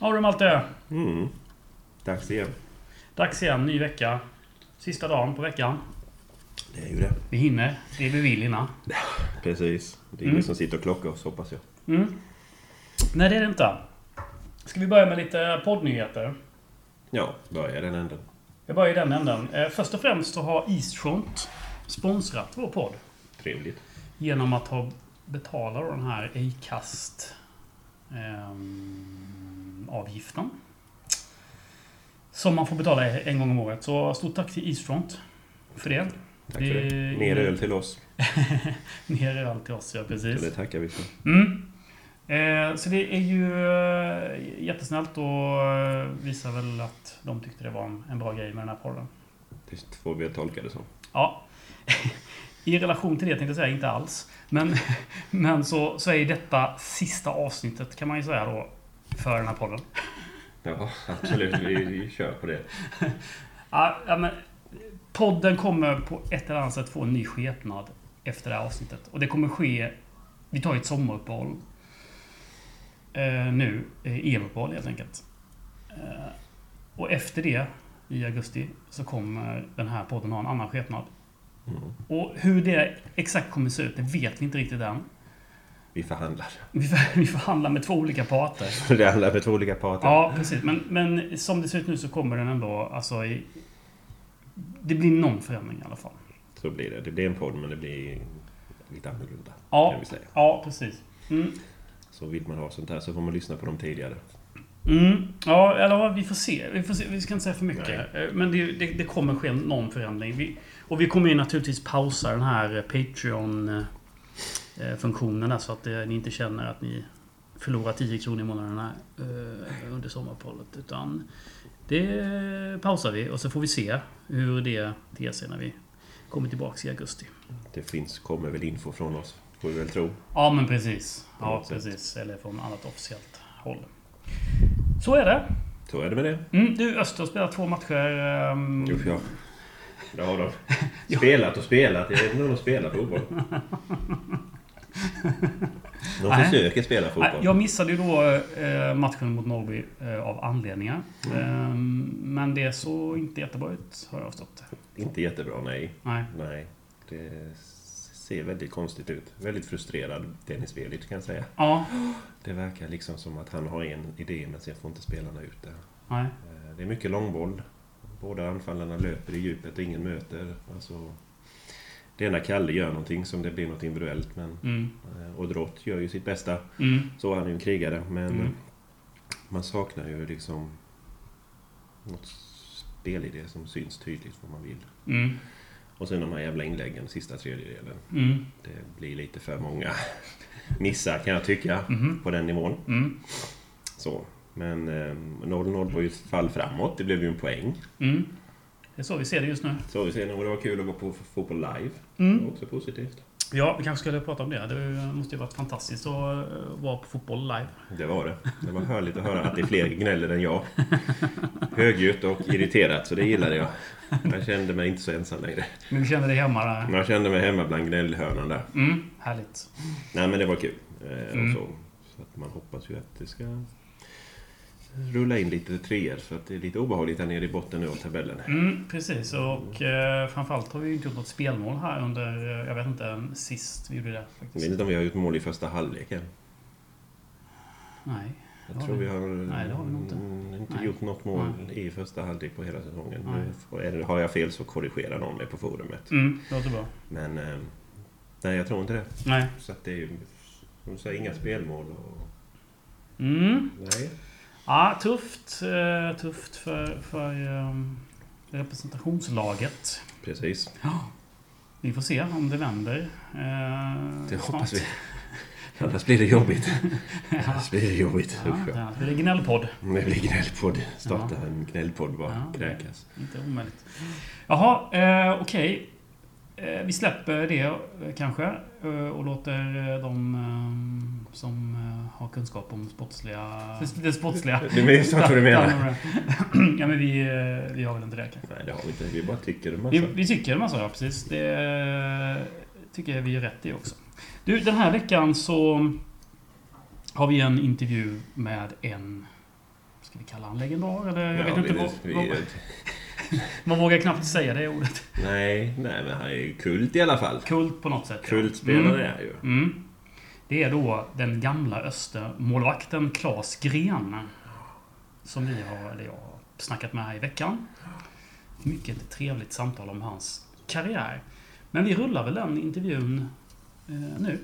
du Malte? Mm. Dags igen. Dags igen, ny vecka. Sista dagen på veckan. Det är ju det. Vi hinner det vi vill hinna. Precis. Det är Mm. ingen som sitter och klockar oss hoppas jag. Mm. Nej, det är det inte. Ska vi börja med lite poddnyheter? Ja, börja den änden. Jag börjar i den änden. Eh, Först och främst så har Eastfront sponsrat vår podd. Trevligt. Genom att ha betala då den här Acast ehm, avgiften. Som man får betala en gång om året. Så stort tack till Eastfront för det. Tack för det. Mer öl till oss. Ner öl till oss, ja precis. det tackar vi för. Mm. Eh, så det är ju eh, jättesnällt och eh, visar väl att de tyckte det var en, en bra grej med den här podden. Det får vi tolka det som. Ja. I relation till det tänkte jag säga inte alls. Men, men så, så är detta sista avsnittet kan man ju säga då för den här podden. Ja, absolut. Vi, vi kör på det. Ja, men, podden kommer på ett eller annat sätt få en ny skepnad efter det här avsnittet. Och det kommer ske... Vi tar ett sommaruppehåll. Eh, nu. Eh, eluppehåll helt enkelt. Eh, och efter det, i augusti, så kommer den här podden ha en annan skepnad. Mm. Och hur det exakt kommer se ut, det vet vi inte riktigt än. Vi förhandlar. Vi, för, vi förhandlar med två olika parter. Det handlar med två olika parter. Ja, precis. Men, men som det ser ut nu så kommer den ändå... Alltså, i, det blir någon förändring i alla fall. Så blir det. Det blir en podd men det blir lite annorlunda. Ja, Kan vi säga. ja precis. Mm. Så vill man ha sånt här så får man lyssna på dem tidigare. Mm. Ja, eller vi får se. Vi, får se. vi ska inte säga för mycket. Eh, Men det, det, det kommer ske någon förändring. Vi, och vi kommer ju naturligtvis pausa den här Patreon-funktionen där så att eh, ni inte känner att ni förlorar 10 kronor i månaden eh, under sommaruppehållet. Utan det pausar vi och så får vi se hur det ter sig när vi kommer tillbaka i augusti. Det finns, kommer väl info från oss, får vi väl tro. Ja, men precis. Ja, sätt. precis. Eller från annat officiellt håll. Så är det. Så är det med det. Mm, du, Öster spelar två matcher. ehm, Usch ja. Det har de. Spelat och spelat. Jag vet inte om de spelar fotboll. De Nej. försöker spela Nej, fotboll. Jag missade ju då eh, matchen mot Norrby eh, av anledningar. Ehm, men det såg inte jättebra ut, har jag förstått. Inte jättebra, nej. Nej. Nej. Det ser väldigt konstigt ut. Väldigt frustrerad Dennis Velic kan jag säga. Ja. Det verkar liksom som att han har en idé men sen får inte spelarna ut det. Nej. Eh, Det är mycket långboll. Båda anfallarna löper i djupet och ingen möter. Alltså, det ena Kalle gör någonting som det blir något individuellt men Mm. eh, och Drott gör ju sitt bästa. Mm. Så han är ju en krigare men Mm. eh, man saknar ju liksom något spelidé som syns tydligt vad man vill. Mm. Och sen de här jävla inläggen, sista tredjedelen. Mm. Det blir lite för många missar kan jag tycka Mhm. på den nivån. Mm. Så. Men eh, 0-0 var ju ett fall framåt. Det blev ju en poäng. Mm. Det är så vi ser det just nu. Så vi ser nog det var kul att gå på fotboll live. Det Mm. var också positivt. Ja, vi kanske skulle prata om det. Det måste ju varit fantastiskt att eh, vara på fotboll live. Det var det. Det var härligt att höra att det är fler gnäller än jag. Högljutt och irriterat, så det gillade jag. Jag kände mig inte så ensam längre. Men vi känner dig hemma där. Jag kände mig hemma bland gnällhörnan där. Mm. Härligt. Nej men det var kul. Eh, Mm. och så. så att man hoppas ju att det ska rulla in lite treor. Så att det är lite obehagligt här nere i botten nu av tabellen. Mm, precis. Och eh, framförallt har vi inte gjort något spelmål här under, eh, jag vet inte, sist vi gjorde det Jag faktiskt. vet inte om vi har gjort mål i första halvlek än. Nej. Jag tror vi. vi har Nej, det har vi inte. mm, inte Nej. gjort något mål i första halvlek på hela säsongen. Nej. Har jag fel så korrigera någon mig på forumet. Mm, låter bra. Men eh, nej, jag tror inte det. Nej. Så att det är ju, som du säger, inga spelmål. Och, Mm. nej. Ja, tufft. Eh, tufft för, för eh, representationslaget. Precis. Vi får se om det vänder. Eh, Det hoppas vi. Annars blir det jobbigt. Annars blir det jobbigt. Ja, ja. det blir gnällpodd. Det blir gnällpodd. Starta Ja. en gnällpodd bara. Ja, Kräkas. Inte omöjligt. Jaha, eh, okej. Eh, vi släpper det eh, kanske eh, och låter eh, de eh, som eh, har kunskap om sportsliga... Det sportsliga. Du vet vad du menar. ja, men vi, eh, vi har väl inte det kanske. Nej, det har vi inte. Vi bara tycker en massa. Vi, vi tycker en massa, ja precis. Det eh, tycker jag vi gör rätt i också. Du, den här veckan så har vi en intervju med en Ska vi kalla han legendar eller? Jag Ja, vet inte vad, Man vågar knappt säga det ordet. Nej, nej, men han är ju kult i alla fall. Kult på något sätt. ja. Kultspelare är han ju. Mm. Det är då den gamla Östermålvakten Claes Gren. Som vi har, eller jag har snackat med här i veckan. Mycket trevligt samtal om hans karriär. Men vi rullar väl den intervjun eh, nu.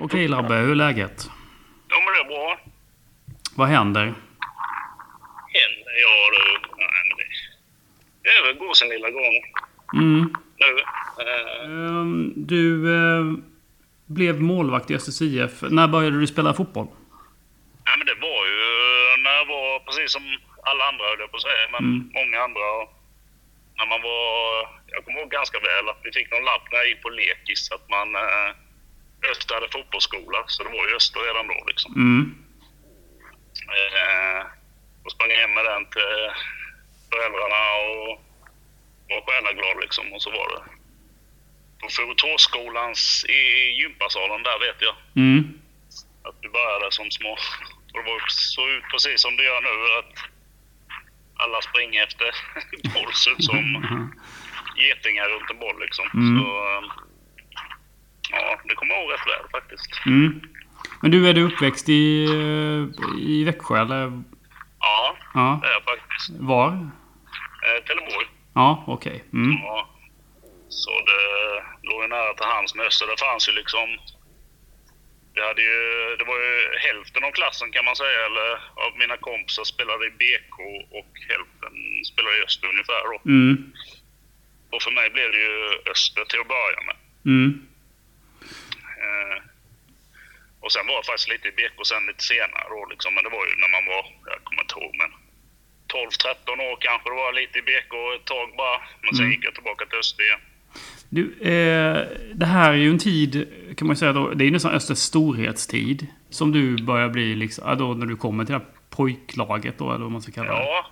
Okej Labbe, hur är läget? Ja, men det är bra. Vad händer? Ja du. Nej, men det, det gå sin lilla gång Mm. nu. Eh, Ehm, Du eh, blev målvakt i Östers IF. När började du spela fotboll? nej, men det var ju när jag var precis som alla andra höll jag på att säga, men Mm. många andra. När man var, jag kommer ihåg ganska väl att vi fick någon lapp när jag gick på lekis att man eh, Öster hade fotbollsskola, så det var ju Öster redan då liksom. Mm. Eh, och sprang hem med den till föräldrarna och var själaglad liksom. Och så var det på Fotorskolans i gympasalen där vet jag Mm. att vi började som små. Och det var så ut precis som det gör nu att alla springer efter boll ser ut som getingar runt en boll liksom. Mm. Så eh, ja, det kommer jag ihåg rätt väl faktiskt. Mm. Men du, är du uppväxt i, eh, i Växjö eller? Ja, Ja. det är jag faktiskt. Var? Eh, Trelleborg. Ja, okej. Mm. Ja. Så det låg ju nära till hands med Öster. Det fanns ju liksom... Det, hade ju, det var ju hälften av klassen kan man säga, eller av mina kompisar spelade i BK och hälften spelade i Öster ungefär då. Mm. Och för mig blev det ju Öster till att börja med. Mm. Och sen var jag faktiskt lite i BK sen lite senare då liksom. Men det var ju när man var, jag kommer inte ihåg men 12-13 år kanske det var lite i BK ett tag bara. Men sen Mm. gick jag tillbaka till Öster igen. Du, eh, det här är ju en tid, kan man säga då, det är ju nästan Östers storhetstid. Som du börjar bli liksom, då när du kommer till det här pojklaget då, eller vad man ska kalla det. Ja,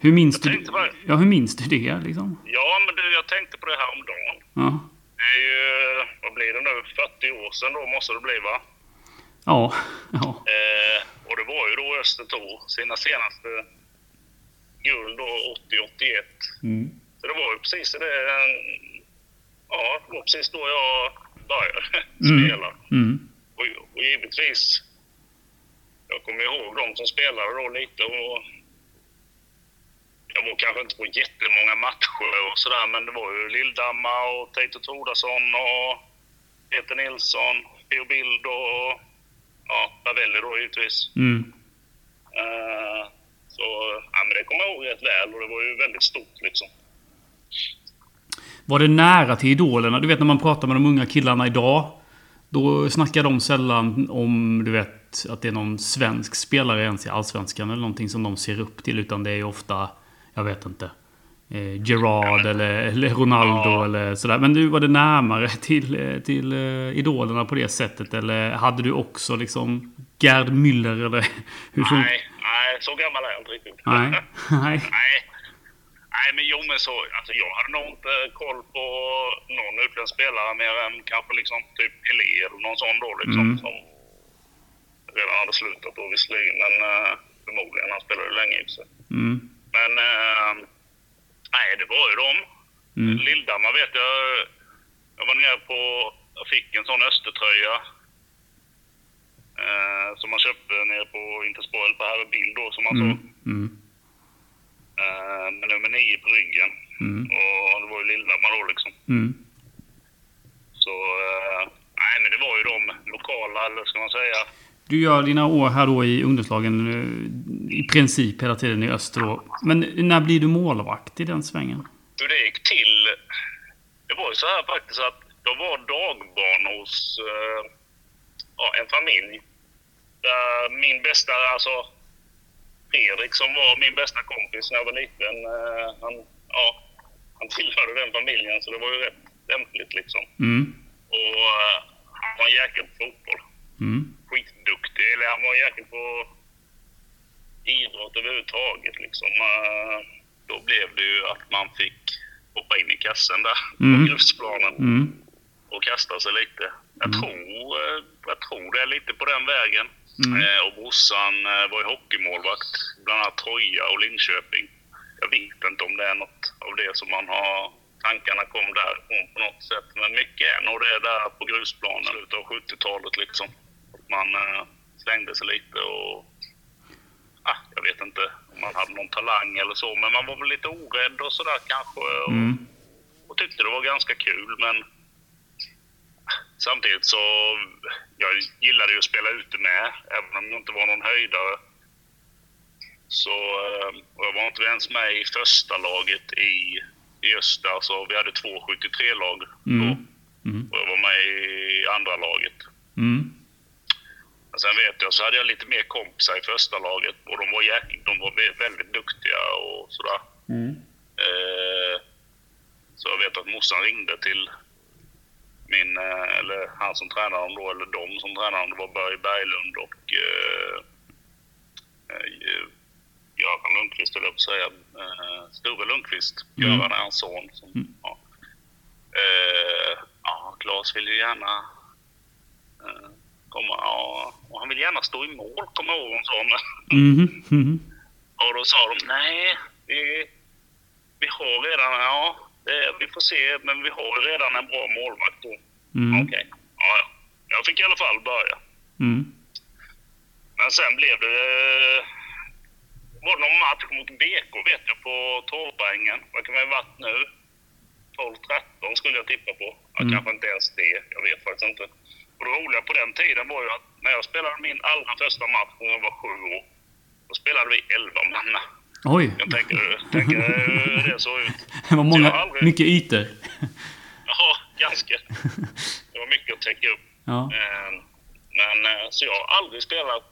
Hur minns Jag du bara- Ja, hur minns du det liksom? Ja, men du, jag tänkte på det här om dagen. Ja. Det är ju, vad blir det nu, 40 år sedan då måste det bli va? Ja. Ja. Eh, och det var ju då Öster tog sina senaste guld då, 80-81. Mm. Så det var ju precis det, ja, det var precis då jag började Mm. spela. Mm. Och, och givetvis, jag kommer ihåg de som spelade då lite och jag var kanske inte på jättemånga matcher och sådär, men det var ju Lilldamma och Teito Tordarsson och Peter Nilsson, Theo Bild och ja, Ravelli då givetvis. Mm. Eh, så ja, men det kommer jag ihåg rätt väl och det var ju väldigt stort liksom. Var det nära till idolerna? Du vet när man pratar med de unga killarna idag. Då snackar de sällan om, du vet, att det är någon svensk spelare ens i Allsvenskan eller någonting som de ser upp till. Utan det är ju ofta, jag vet inte, eh, Gerard eller, eller Ronaldo Ja. eller sådär. Men du, var det närmare till, till eh, idolerna på det sättet? Eller hade du också liksom Gerd Müller eller hur Nej, nej, så gammal är jag inte riktigt. Nej. Nej. nej. Nej, men jo men så, alltså jag hade nog inte koll på någon utländsk spelare mer än kanske liksom typ Pelé eller någon sån då liksom. Mm. Som redan hade slutat då visserligen, men uh, förmodligen. Han spelade länge i sig. Mm. Men eh, nej, det var ju de. Mm. Lilldammar vet jag. Jag var nere på, jag fick en sån Östertröja. Eh, som man köpte nere på Interspoil på Herre Bild då som man såg. Mm. Mm. Eh, med nummer nio på ryggen. Mm. Och det var ju Lilldammar då liksom. Mm. Så eh, nej, men det var ju de lokala, eller ska man säga. Du gör dina år här då i ungdomslagen eh, i princip hela tiden i öster då. Men när blir du målvakt i den svängen? hur det gick till. Det var ju så här faktiskt att jag var dagbarn hos eh, ja, en familj. Där min bästa, alltså Fredrik som var min bästa kompis när jag var liten. Eh, han, ja, han tillhörde den familjen så det var ju rätt lämpligt liksom. Mm. Och han var en jäkel på fotboll. Mm. Skitduktig. Eller han var jäkel på idrott överhuvudtaget liksom. Eh, då blev det ju att man fick hoppa in i kassen där Mm. på grusplanen Mm. och kasta sig lite. Jag, Mm. tror, eh, jag tror det är lite på den vägen. Mm. Eh, och brorsan eh, var ju hockeymålvakt, bland annat Troja och Linköping. Jag vet inte om det är något av det som man har... Tankarna kom därifrån på något sätt. Men mycket är nog det där på grusplanen, slutet av 70-talet liksom. Man eh, slängde sig lite och... Ah, jag vet inte om man hade någon talang eller så, men man var väl lite orädd och sådär kanske. Och, Mm. och tyckte det var ganska kul, men samtidigt så... Jag gillade ju att spela ute med, även om jag inte var någon höjdare. Så eh, jag var inte ens med i första laget i, i Östa, så vi hade två 73-lag då. Mm. Mm. Och jag var med i andra laget. Mm. Men sen vet jag så hade jag lite mer kompisar i första laget och de var, jäk- de var vä- väldigt duktiga och sådär. Mm. Eh, så jag vet att morsan ringde till min, eh, eller han som tränade dem då, eller de som tränade dem, det var Börje Berglund och eh, eh, Göran Lundqvist, höll jag på att säga. Eh, Sture Lundqvist. Mm. Göran är hans son. Som, Mm. ja. Eh, ja, Claes vill ju gärna komma. Ja, och han vill gärna stå i mål, kommer jag ihåg hon sa. Mhm. Mhm. och då sa de, nej, vi, vi har redan, ja, det, vi får se, men vi har redan en bra målvakt då. Mm. Okej, ja, ja. Jag fick i alla fall börja. Mm. Men sen blev det... eh, var det någon match mot BK vet jag på Torpängen. Vad kan det ha varit nu? 12-13 skulle jag tippa på. Ja, Mm. Kanske inte ens det. Jag vet faktiskt inte. Och det roliga på den tiden var ju att när jag spelade min allra första match när jag var sju år. Då spelade vi 11 manna. Oj. Jag tänker, tänker hur det såg ut. Det var många, aldrig- mycket ytor. Ja, ganska. Det var mycket att täcka upp. Ja. Eh, Men eh, så jag har aldrig spelat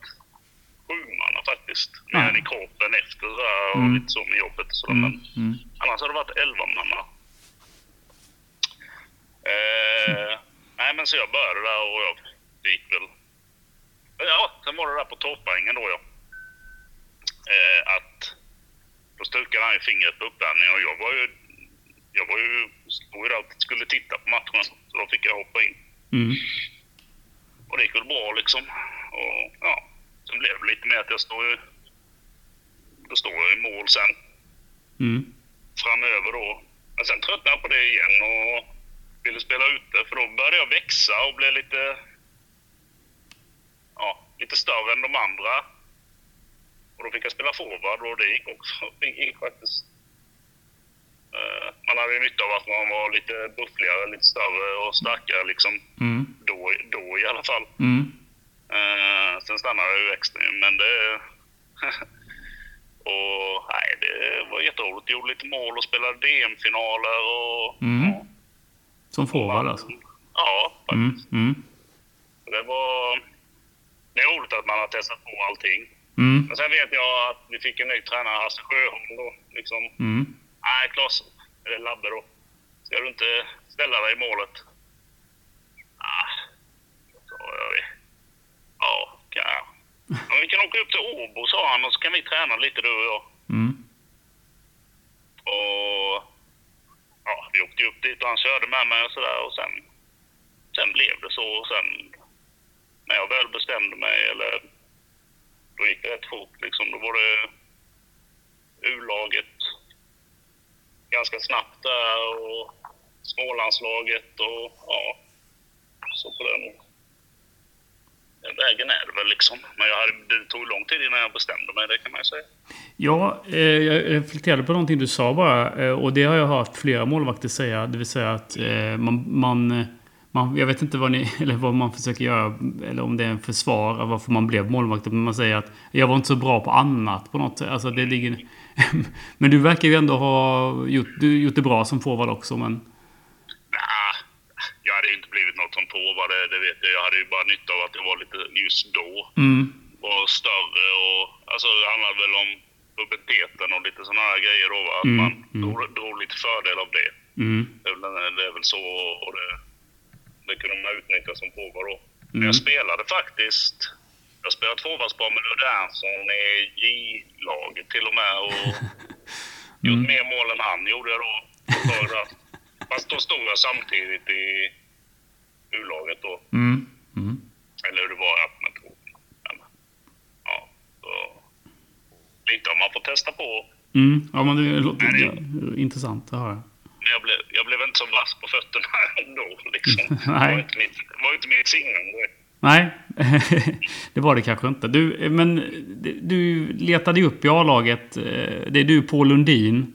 sjumanna faktiskt. Mer än i korpen efter och Mm. lite så med jobbet och sådär. Mm. Men Mm. annars har det varit elvamanna. Eh, nej men så jag började där och jag det gick väl... Ja, sen var det där på Torpängen då ja. Eh, att då stukade han ju fingret på uppvärmningen och jag var ju... Jag var ju... Stod ju där och skulle titta på matchen. Så då fick jag hoppa in. Mm. Och det gick väl bra liksom. Och ja, sen blev det lite mer att jag står ju... Då står jag i mål sen Mm. framöver då. Men sen tröttnade jag på det igen och ville spela ute för då började jag växa och bli lite... Ja, lite större än de andra. Och då fick jag spela forward och det gick också. Det gick faktiskt. Eh, Man hade ju nytta av att man var lite buffligare, lite större och starkare liksom. Mm. Då, då i alla fall. Mm. Eh, sen stannade jag ju extra men det... och nej, det var jätteroligt. Gjorde lite mål och spelade DM-finaler och... Mm. Ja, Som forward alltså. ja Mm. faktiskt. Mm. Det var... Det är roligt att man har testat på allting. Mm. Men sen vet jag att vi fick en ny tränare, Hasse Sjöholm då. Liksom, Mm. nej Klas, eller Labbe då. Ska du inte ställa dig i målet? Ah, sa jag. Ja, kan jag. Men vi kan åka upp till Åbo, sa han, och så kan vi träna lite du och jag. Mm. Och ja, vi åkte upp dit och han körde med mig och sådär och sen, sen blev det så. Och sen när jag väl bestämde mig, eller då gick det rätt fort liksom. Då var det U-laget ganska snabbt där och Smålandslaget och ja, så på den vägen är väl liksom. Men jag hade, det tog lång tid innan jag bestämde mig, det kan man ju säga. Ja, eh, jag reflekterade på någonting du sa bara. eh, Och det har jag hört flera målvakter säga. Det vill säga att eh, man... man, man jag vet inte vad, ni, eller vad man försöker göra, eller om det är en försvar av varför man blev målvakt. Men man säger att jag var inte så bra på annat på något sätt. Alltså det ligger... men du verkar ju ändå ha gjort, gjort det bra som forward också. Men... Nah, jag hade ju inte blivit som forward, det, det vet jag. Jag hade ju bara nytta av att jag var lite just då. Mm, Var större och... Alltså det handlade väl om puberteten och lite sådana här grejer då. va? Att Mm, man mm. drog, drog lite fördel av det. mm, Det är det är väl så och det, det kunde man utnyttja som forward då. Men Mm. jag spelade faktiskt... Jag spelade tvåfallspar med Ludde Ernstson i J-laget till och med. Och gjort Mm. mer mål än han gjorde jag då. Fast då stod jag samtidigt i U-laget då. mm, mm. Eller hur det var, jag kommer inte ihåg. Men lite har man fått testa på. Mm. Ja, men det låter Nej, ja, intressant att höra. Jag blev, jag blev inte så vass på fötterna ändå. Liksom. Nej. Det var inte mitt, var inte mitt signum. Nej, det var det kanske inte. Du, men du letade ju upp i A-laget. eh, Det är du Paul Lundin.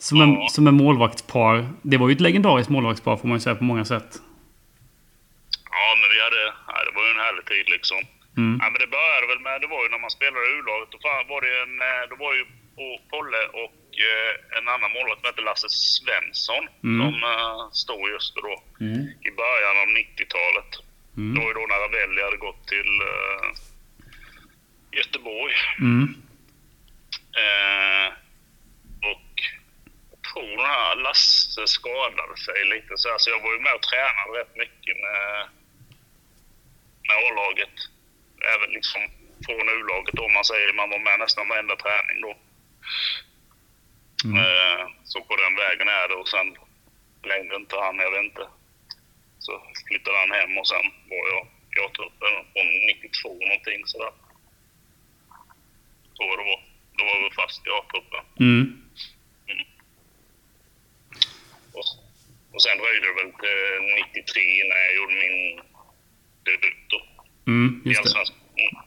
Som, är, Ja. som är målvaktspar. Det var ju ett legendariskt målvaktspar får man ju säga på många sätt. Ja, men vi hade... Ja, det var ju en härlig tid liksom. Mm. Ja, men det började väl med... Det var ju när man spelade i U-laget. Då var det en... eh, Då var ju Po- Polle och eh, en annan målvakt som hette Lasse Svensson. Mm. Som eh, stod just då. I början av 90-talet. Mm. Det var ju då när Ravelli hade gått till eh, Göteborg. Mm. Eh, och jag tror den här Lasse skadade sig lite så, här, så jag var ju med och tränade rätt mycket med, med A-laget. Även liksom från U-laget då, man säger. Man var med nästan varenda träning då. Mm. Eh, så på den vägen är det och sen längre inte han, jag vet inte. Så flyttade han hem och sen var jag i A-truppen från 92 någonting sådär. Tror jag det var. Då var vi fast i A-truppen. Mm. Och, och sen dröjde det väl till 93 innan jag gjorde min då. Mm, just det. Mm.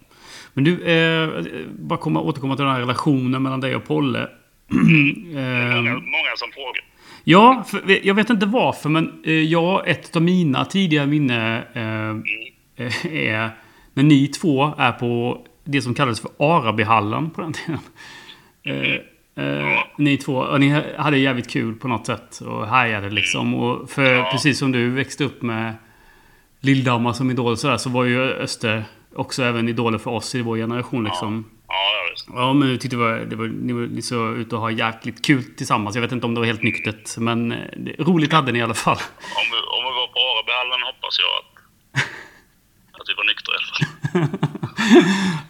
Men du, eh, bara komma, återkomma till den här relationen mellan dig och Polle. eh, Många, många som frågar. ja, för, jag vet inte varför, men eh, jag, ett av mina tidiga minne eh, eh, är när ni två är på det som kallades för Arabyhallen på den tiden. Eh, eh, ni två, ni hade jävligt kul på något sätt och härjade liksom. Och för Ja. precis som du växte upp med Lilldammar som idol sådär, så var ju Öster också även idoler för oss i vår generation liksom. Ja, ja. Ja, men tyckte det var, det var, ni var ni så ute och ha jäkligt kul tillsammans. Jag vet inte om det var helt nyktert, men eh, det, roligt hade ni i alla fall. Om vi, om vi var på Arabyhallen hoppas jag att, att vi var nyktra i alla fall.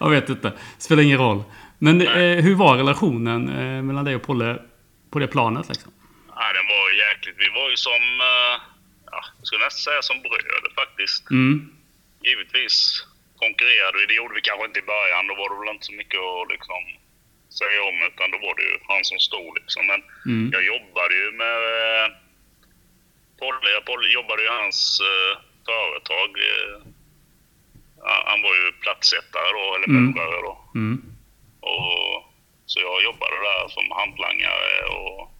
jag vet inte. Spelar ingen roll. Men eh, hur var relationen eh, mellan dig och Polle på det planet liksom? Ja, den var jäkligt... Vi var ju som... eh, skulle nästan säga som bröder faktiskt. Mm. Givetvis konkurrerade vi. Det gjorde vi kanske inte i början. Då var det väl inte så mycket att liksom säga om. Utan då var det ju han som stod liksom. Men Mm. jag jobbade ju med... eh, Polle, jag Polle jobbade ju i hans eh, företag. eh, han var ju plattsättare då, eller Mm. murare då. Mm. Och, så jag jobbade där som hantlangare och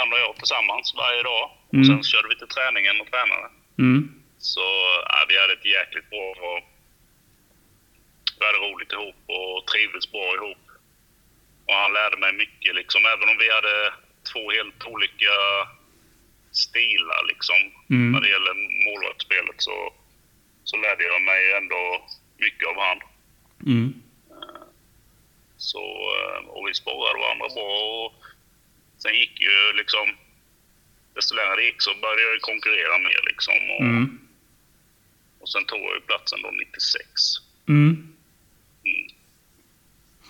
han och jag tillsammans varje dag. Mm. Och sen körde vi till träningen och tränade. Mm. Så ja, vi hade ett jäkligt bra... Och, vi hade roligt ihop och trivdes bra ihop. Och han lärde mig mycket liksom. Även om vi hade två helt olika stilar liksom. Mm. När det gäller målvaktsspelet så, så lärde jag mig ändå mycket av han. Mm. Så, eh, och vi sporrade varandra bra. Och sen gick ju liksom... Desto längre det gick så började jag konkurrera mer liksom. Och, Mm. och sen tog jag ju platsen då 96. Mm.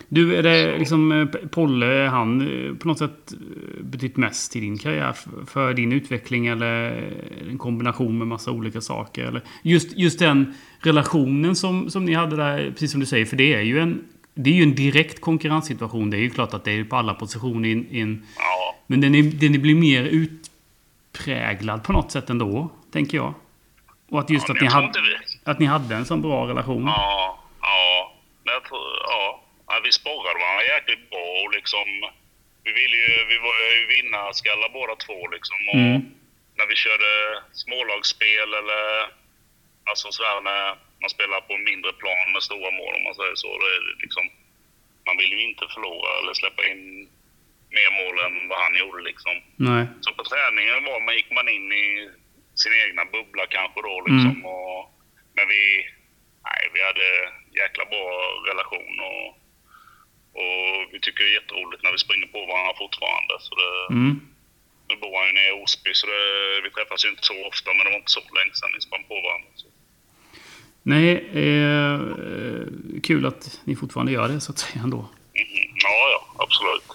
Du, är det liksom eh, Polle, han eh, på något sätt eh, betytt mest i din karriär för din utveckling eller en kombination med massa olika saker? Eller just, just den relationen som, som ni hade där, precis som du säger, för det är ju en det är ju en direkt konkurrenssituation. Det är ju klart att det är på alla positioner i en- i en... Ja, Men den, är, den blir mer utpräglad på något sätt ändå, tänker jag. Och att just ja att, ni hade, att ni hade en sån bra relation. Ja, ja. Men jag tror, ja. ja. Vi sporrade varandra jäkligt bra och liksom... Vi ville ju, vi var ju vinnarskallar båda två liksom. Och Mm. när vi körde smålagsspel eller... Alltså sådär när man spelar på mindre plan med stora mål om man säger så. Då är det liksom... Man vill ju inte förlora eller släppa in mer mål än vad han gjorde liksom. Nej. Så på träningen var man, gick man in i sin egna bubbla kanske då liksom. Mm. Och, men vi, nej, vi hade jäkla bra relation och, och vi tycker det är jätteroligt när vi springer på varandra fortfarande. Så det, Mm. Nu bor han ju nere i Osby så det, vi träffas ju inte så ofta men det var inte så länge sedan vi sprang på varandra. Så. Nej, eh, kul att ni fortfarande gör det så att säga ändå. Mhm. Ja, ja, absolut.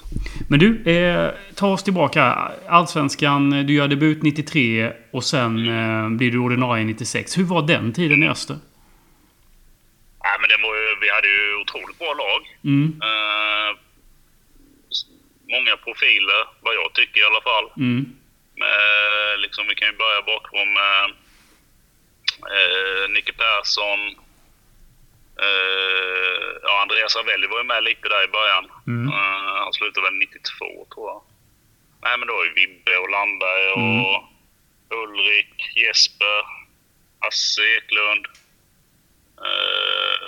Men du, eh, ta oss tillbaka. Allsvenskan, du gör debut 93 och sen eh, blir du ordinarie 96. Hur var den tiden i Öster? Nej, men det var vi hade ju otroligt bra lag. Mm. Eh, många profiler, vad jag tycker i alla fall. Mm. Med, liksom, vi kan ju börja bakifrån med eh, Nicke Persson. Eh, ja, Andreas Ravelli var ju med lite där i början. Mm. Eh, han slutade väl 92 tror jag. Nej men då är ju Vibbe och Landberg och Ulrik, Jesper, Hasse Eklund. Eh,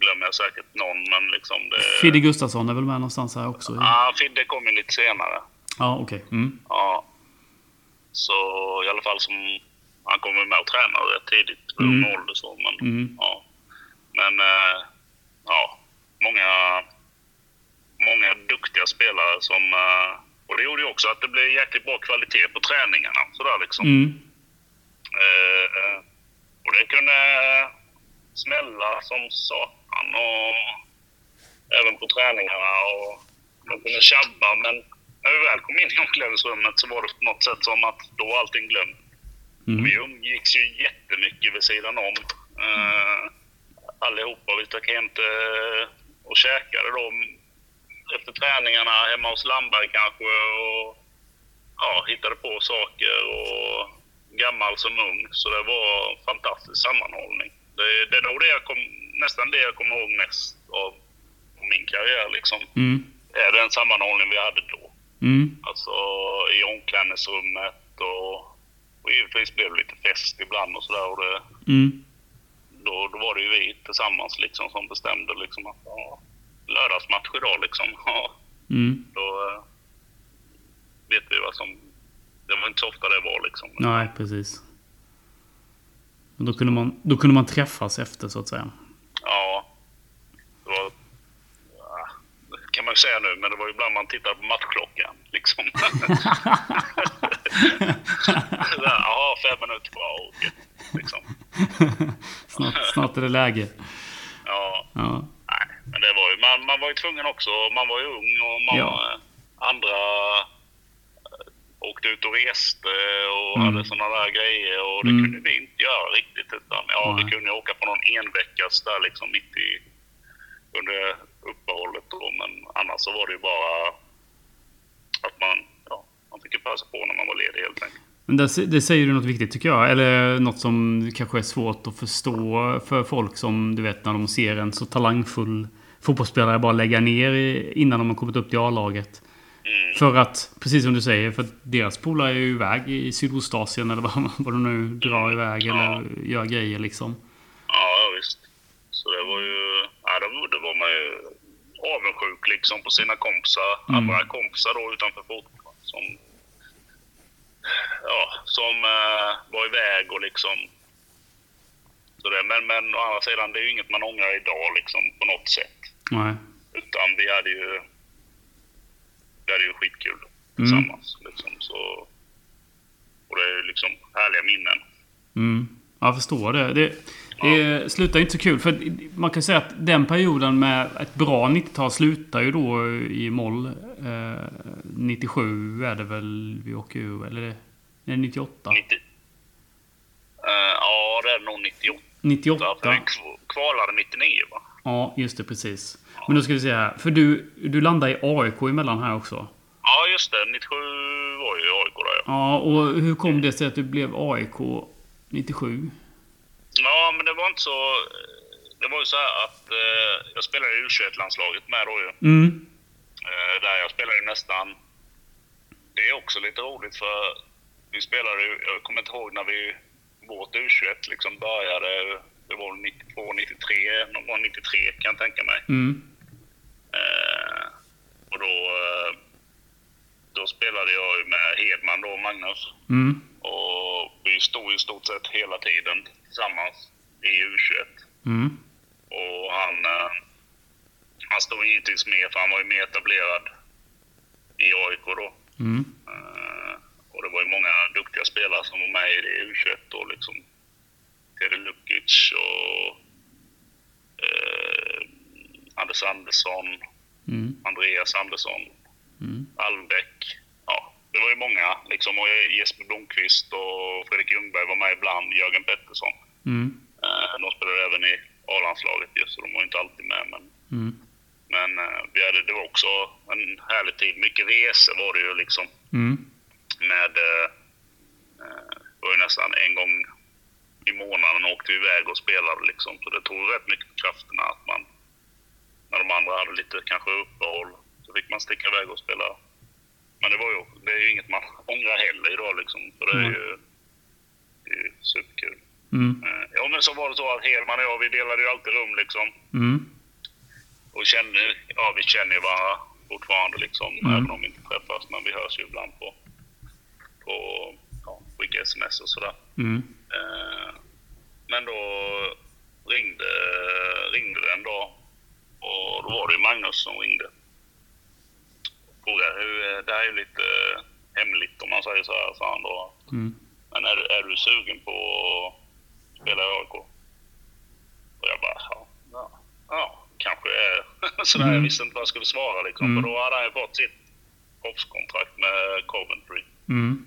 glömmer jag säkert någon men liksom det... Fidde Gustafsson är väl med någonstans här också? Ja, Fidde kom ju lite senare. Ja, okej. Mm. Ja. Så i alla fall som... Han kom ju med och tränade rätt tidigt, i Mm. ålder så. Men, Mm. ja. Men eh, ja, många, många duktiga spelare som... eh, och det gjorde ju också att det blev jäkligt bra kvalitet på träningarna. Sådär liksom. Mm. Eh, eh, och det kunde smälla som satan och även på träningarna och de kunde tjabba men när vi väl kom in i omklädningsrummet så var det på något sätt som att då var allting glömt. Mm. Vi umgicks ju jättemycket vid sidan om. Uh, allihopa. Vi stack hem till, och käkade då efter träningarna hemma hos Landberg kanske och ja, hittade på saker och gammal som ung. Så det var fantastisk sammanhållning. Det, det är nog det jag kom, nästan det jag kommer ihåg mest av min karriär liksom. Mm. Är den sammanhållning vi hade då. Mm. Alltså i omklädningsrummet och, och givetvis blev det lite fest ibland och sådär. Mm. Då, då var det ju vi tillsammans liksom som bestämde liksom att ja, lördagsmatch idag liksom. Ja, Mm. då eh, vet vi vad som... Det var inte så ofta det var liksom. Nej, precis. Men Då kunde, man, då kunde man träffas efter, så att säga. Ja. Det var... Kan man ju säga nu, men det var ju ibland man tittade på matchklockan. Liksom. Jaha, fem minuter kvar. Okej. Liksom. snart, snart är det läge. Ja. Ja. Nej, men det var ju, man, man var ju tvungen också. Man var ju ung och man, Ja. andra eh, åkte ut och reste och Mm. hade sådana där grejer. Och det Mm. kunde vi inte göra riktigt. Utan, ja, Nej. vi kunde åka på någon enveckas där liksom mitt i under uppehållet då. Men annars så var det ju bara att man, ja, man fick ju passa på när man var ledig helt enkelt. Men det, det säger du något viktigt tycker jag. Eller något som kanske är svårt att förstå för folk som du vet när de ser en så talangfull fotbollsspelare bara lägga ner innan de har kommit upp till A-laget. Mm. För att, precis som du säger, för att deras polare är ju iväg i Sydostasien eller vad, vad de nu drar iväg Ja. eller gör grejer liksom. Ja, ja, visst. Så det var ju... Då, då var man ju avundsjuk liksom på sina kompisar. Mm. Andra kompisar då utanför fotboll som... Ja, som eh, var iväg och liksom... Så det, men, men å andra sidan, det är ju inget man ångrar idag liksom på något sätt. Nej. Utan vi hade ju... Vi hade ju skitkul tillsammans liksom. Så... Och det är ju liksom härliga minnen. Mm. Jag förstår det. Det, det slutar inte så kul. För man kan säga att den perioden med ett bra 90-tal slutar ju då i moll. Eh, 97 är det väl vi åker ur, eller är det 98? 90... Eh, ja, det är nog 98. 98? För vi kv- kvalade 99 va? Ja, just det. Precis. Men då ska vi se här. För du, du landade i AIK emellan här också. Ja, just det. 97 var ju AIK där ja. Ja, och hur kom det sig att du blev AIK 97? Ja, men det var inte så... Det var ju så här att eh, jag spelade i U21-landslaget med då ju. Mm. Eh, där jag spelade ju nästan... Det är också lite roligt för vi spelade ju... Jag kommer inte ihåg när vi... Vårt U21 liksom började. Det var 92, 93. Någon gång 93 kan jag tänka mig. Mm. Eh, och då, eh, då spelade jag ju med Hedman då, Magnus. Mm. Och vi stod i stort sett hela tiden tillsammans i U21. Mm. Och han, eh, han stod givetvis med för han var ju mer etablerad i AIK då. Mm. Eh, och det var ju många duktiga spelare som var med i det U21 då liksom. Teddy Lukic och eh, Anders Andersson, Mm. Andreas Andersson, Mm. Almbäck. Det var ju många liksom. Och Jesper Blomqvist och Fredrik Ljungberg var med ibland. Jörgen Pettersson. Mm. Eh, de spelade även i A-landslaget ju, så de var inte alltid med. Men Mm. Men eh, vi hade, det var också en härlig tid. Mycket resor var det ju liksom. Mm. Med, eh, det var ju nästan en gång i månaden åkte vi iväg och spelade liksom. Så det tog rätt mycket på krafterna att man, när de andra hade lite kanske uppehåll, så fick man sticka iväg och spela. Men det var ju, det är ju inget man ångrar heller idag liksom. För det är ju, det är ju superkul. Mm. Eh, Ja men så var det så att Hedman och jag, vi delade ju alltid rum liksom. Mm. Och känner, ja vi känner ju varandra fortfarande liksom, Mm. även om vi inte träffas. Men vi hörs ju ibland på, på ja, skicka sms och sådär. Mm. Eh, men då ringde, ringde det en dag och då var det ju Magnus som ringde. Hur, eh, det här är ju lite hemligt om man säger så här, sa han då. Mm. Men är, du- är du sugen på att spela i AIK? Och jag bara, ja, ja, ja kanske är sådär. Jag Mm. visste inte vad jag skulle svara liksom. Mm. För då hade han ju fått sitt proffskontrakt med Coventry. Mm.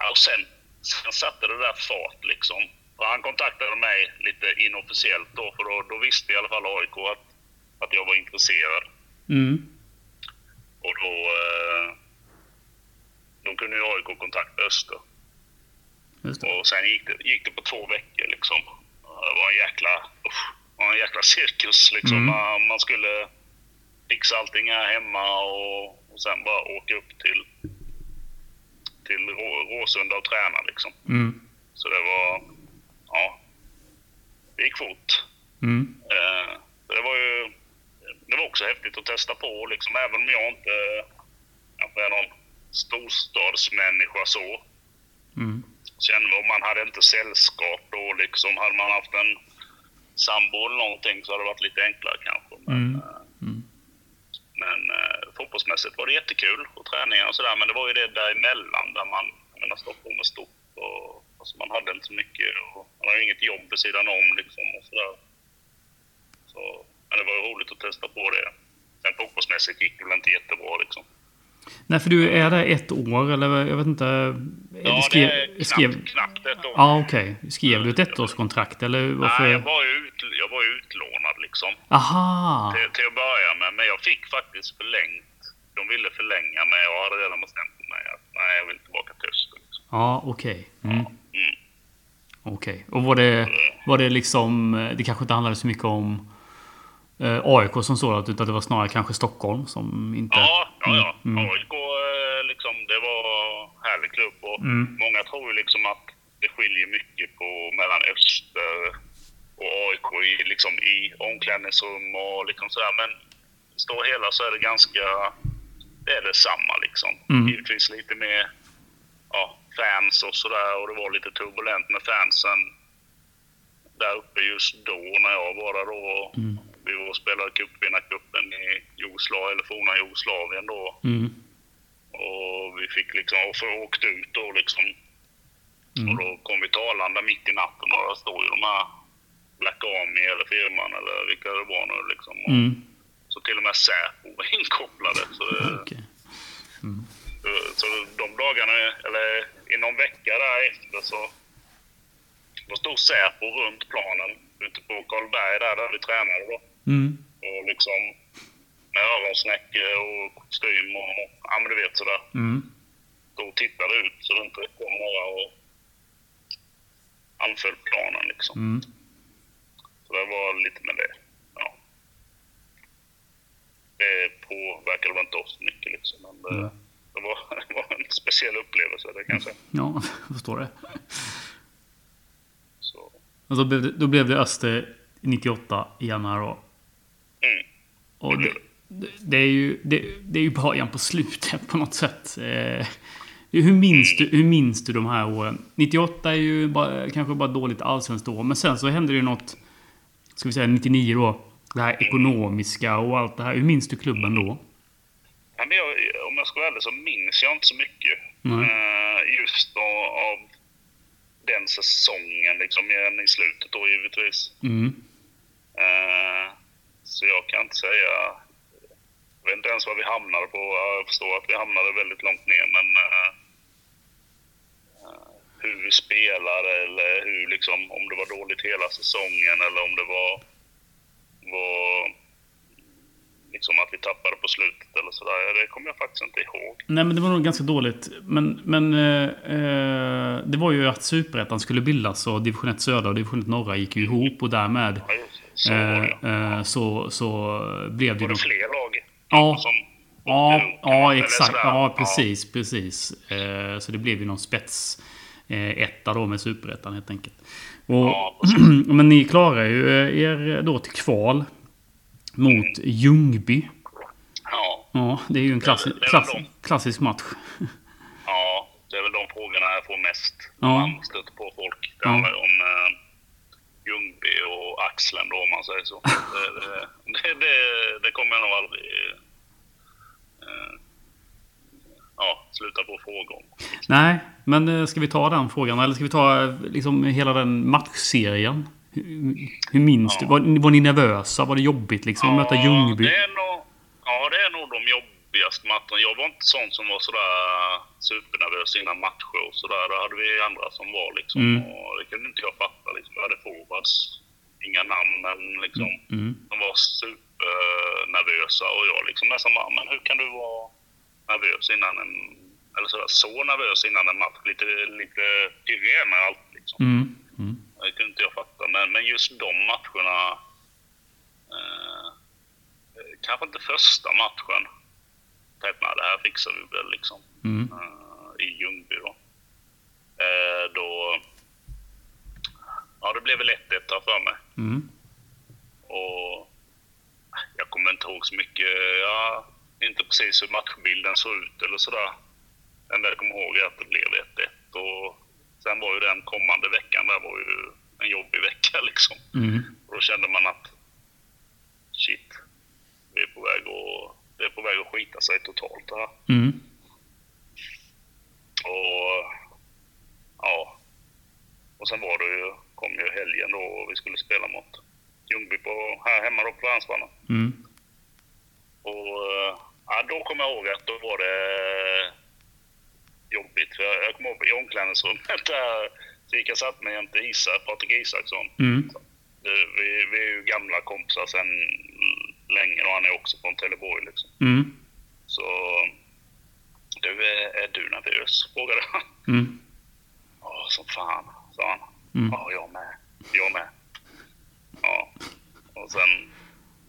Ja, och sen, sen satte det där fart liksom. Och han kontaktade mig lite inofficiellt då, för då, då visste i alla fall AIK att, att jag var intresserad. Mm. Och då, eh, då kunde ju AIK kontakta Öster. Och sen gick det, gick det på två veckor liksom. Det var en jäkla, usch, var en jäkla cirkus liksom. Mm. Man, man skulle fixa allting här hemma och, och sen bara åka upp till, till Rå- Råsunda och träna liksom. Mm. Så det var, ja, det gick fort. Mm. Eh, det var ju, det var också häftigt att testa på liksom, även om jag inte kanske är någon storstadsmänniska så. Mm. Kände om man hade inte sällskap då liksom. Hade man haft en sambo eller någonting så hade det varit lite enklare kanske. Men, Mm. eh, Mm. men eh, fotbollsmässigt var det jättekul och träningar och sådär. Men det var ju det däremellan där man, jag menar Stockholm är stort och alltså man hade inte så mycket och man hade ju inget jobb vid sidan om liksom och sådär. Så, men det var ju roligt att testa på det. Sen fotbollsmässigt gick det väl inte jättebra liksom. Nej, för du är där ett år, eller jag vet inte. Ja, det skrev, är knappt, skrev, knappt ett år. Ja, okej. Skrev du ett ettårskontrakt, eller varför? Nej, jag var, ju ut, jag var utlånad liksom. Aha! till, till att börja med. Men jag fick faktiskt förlängt. De ville förlänga och jag hade redan bestämt mig att nej, jag vill tillbaka till Öster. Liksom. Ja, okej. Mm. Mm. Okej. Och var det, var det liksom... eh, Det kanske inte handlade så mycket om eh, AIK som sådant, utan det var snarare kanske Stockholm som inte... Ja, ja, ja. Mm. Mm. AIK, eh, liksom, det var en härlig klubb och Mm. många tror ju liksom att det skiljer mycket på mellan Öster och AIK i, liksom, i omklädningsrum och liksom sådär. Men stora hela så är det ganska... Det är detsamma liksom. Mm. Givetvis lite mer ja, fans och sådär och det var lite turbulent med fansen där uppe just då när jag var där då. Mm. Vi var och spelade cupvinnarcupen i Jugoslavien, eller forna Jugoslavien då. Mm. Och vi fick liksom, och för åkt ut då liksom. Mm. Och då kom vi till Arlanda mitt i natten och där stod ju de här Black Army eller firman eller vilka det var nu liksom. Mm. Så till och med Säpo var inkopplade. Så, det, Okej. så de dagarna, eller i någon vecka därefter så då stod Säpo runt planen ute på Karlberg där, där vi tränade då. Mm. Och liksom med öronsnäckor och kostym och ja men du vet sådär. Mm. Då tittade ut så det inte kom några och anföll planen liksom. Mm. Så det var lite med det. Ja. Det påverkade väl inte oss mycket liksom. Men det, Mm. det, var, det var en speciell upplevelse det kan jag säga. Ja, jag förstår det. Så, Och då blev det, då blev det Öster 98 igen här då. mm. Och det, det, är ju, det, det är ju början på slutet på något sätt. Eh, hur, minns du, hur minns du de här åren? 98 är ju bara, kanske bara dåligt allsvenskt år. Men sen så hände det ju något, ska vi säga 99 då. Det här ekonomiska och allt det här. Hur minns du klubben då? Ja, men jag, om jag ska vara ärlig så minns jag inte så mycket. Eh, just då, av den säsongen, liksom, mer än i slutet då givetvis. Mm. Eh, så jag kan inte säga... Jag vet inte ens vad vi hamnade på. Jag förstår att vi hamnade väldigt långt ner, men... eh, hur vi spelade eller hur, liksom, om det var dåligt hela säsongen eller om det var, var liksom att vi tappade på slutet eller sådär. Det kommer jag faktiskt inte ihåg. Nej, men det var nog ganska dåligt. Men, men eh, eh, det var ju att Superettan skulle bildas och Division 1 Södra och Division 1 Norra gick ju ihop och därmed Ja. Så var eh, eh, så, så blev det ju Var det fler lag? Ja. Som Ja, ja exakt. Ja, precis. precis. Eh, så det blev ju någon spets eh, etta då med Superettan helt enkelt. Och, Ja, men ni klarar ju er då till kval mot Ljungby. Ja, Ja, det är ju en klassi klass klassisk match. ja, det är väl de frågorna jag får mest. Ja. Man stöter på folk. Det Ja. handlar om Ljungby och axeln då om man säger så. det, det, det, det, kommer jag nog aldrig eh, ja, sluta på fråga om. Nej, men eh, ska vi ta den frågan? Eller ska vi ta eh, liksom hela den matchserien? Hur, hur minns Ja. du? Var, var ni nervösa? Var det jobbigt liksom att möta Ljungby? Det är nog, ja, det är nog de jobbigaste matcherna. Jag var inte sån som var sådär supernervös innan matcher och sådär. Då hade vi andra som var liksom. Mm. Och det kunde inte jag fatta. Liksom. Jag hade forwards, inga namn, men liksom. Mm. De var supernervösa och jag liksom nästan bara, men hur kan du vara nervös innan en... Eller sådär, så nervös innan en match. Lite, lite pirrig med allt liksom. Mm. Mm. Det kunde inte jag fatta. Men, men just de matcherna... Eh, kanske inte första matchen. Tänkte man, det här fixar vi väl liksom. Mm. Eh, I Ljungby då. Eh, då... Ja, det blev väl 1-1 här för mig. Mm. Och jag kommer inte ihåg så mycket. Ja, inte precis hur matchbilden såg ut eller sådär. Det enda jag kommer ihåg är att det blev 1-1. Och sen var ju den kommande veckan där var ju en jobbig vecka liksom. Mm. Och då kände man att shit, vi är på väg att, det är på väg att skita sig totalt det här. Mm. Och ja. Och sen var det ju, kom ju helgen då och vi skulle spela mot Ljungby på, här hemma då på Länsbanan. Mm. Och eh, ja, då kommer jag ihåg att då var det jobbigt. För jag, jag kommer ihåg i omklädningsrummet där så gick jag och satte mig jämte Isak, Patrik Isaksson. Mm. Det- Vi, vi är ju gamla kompisar sedan länge och han är också från Trelleborg liksom. Mm. Så du, är, är du nervös? frågade han. Mm. Ja, som fan, sa han. Mm. Ja, jag med. Jag med. Ja. Och sen...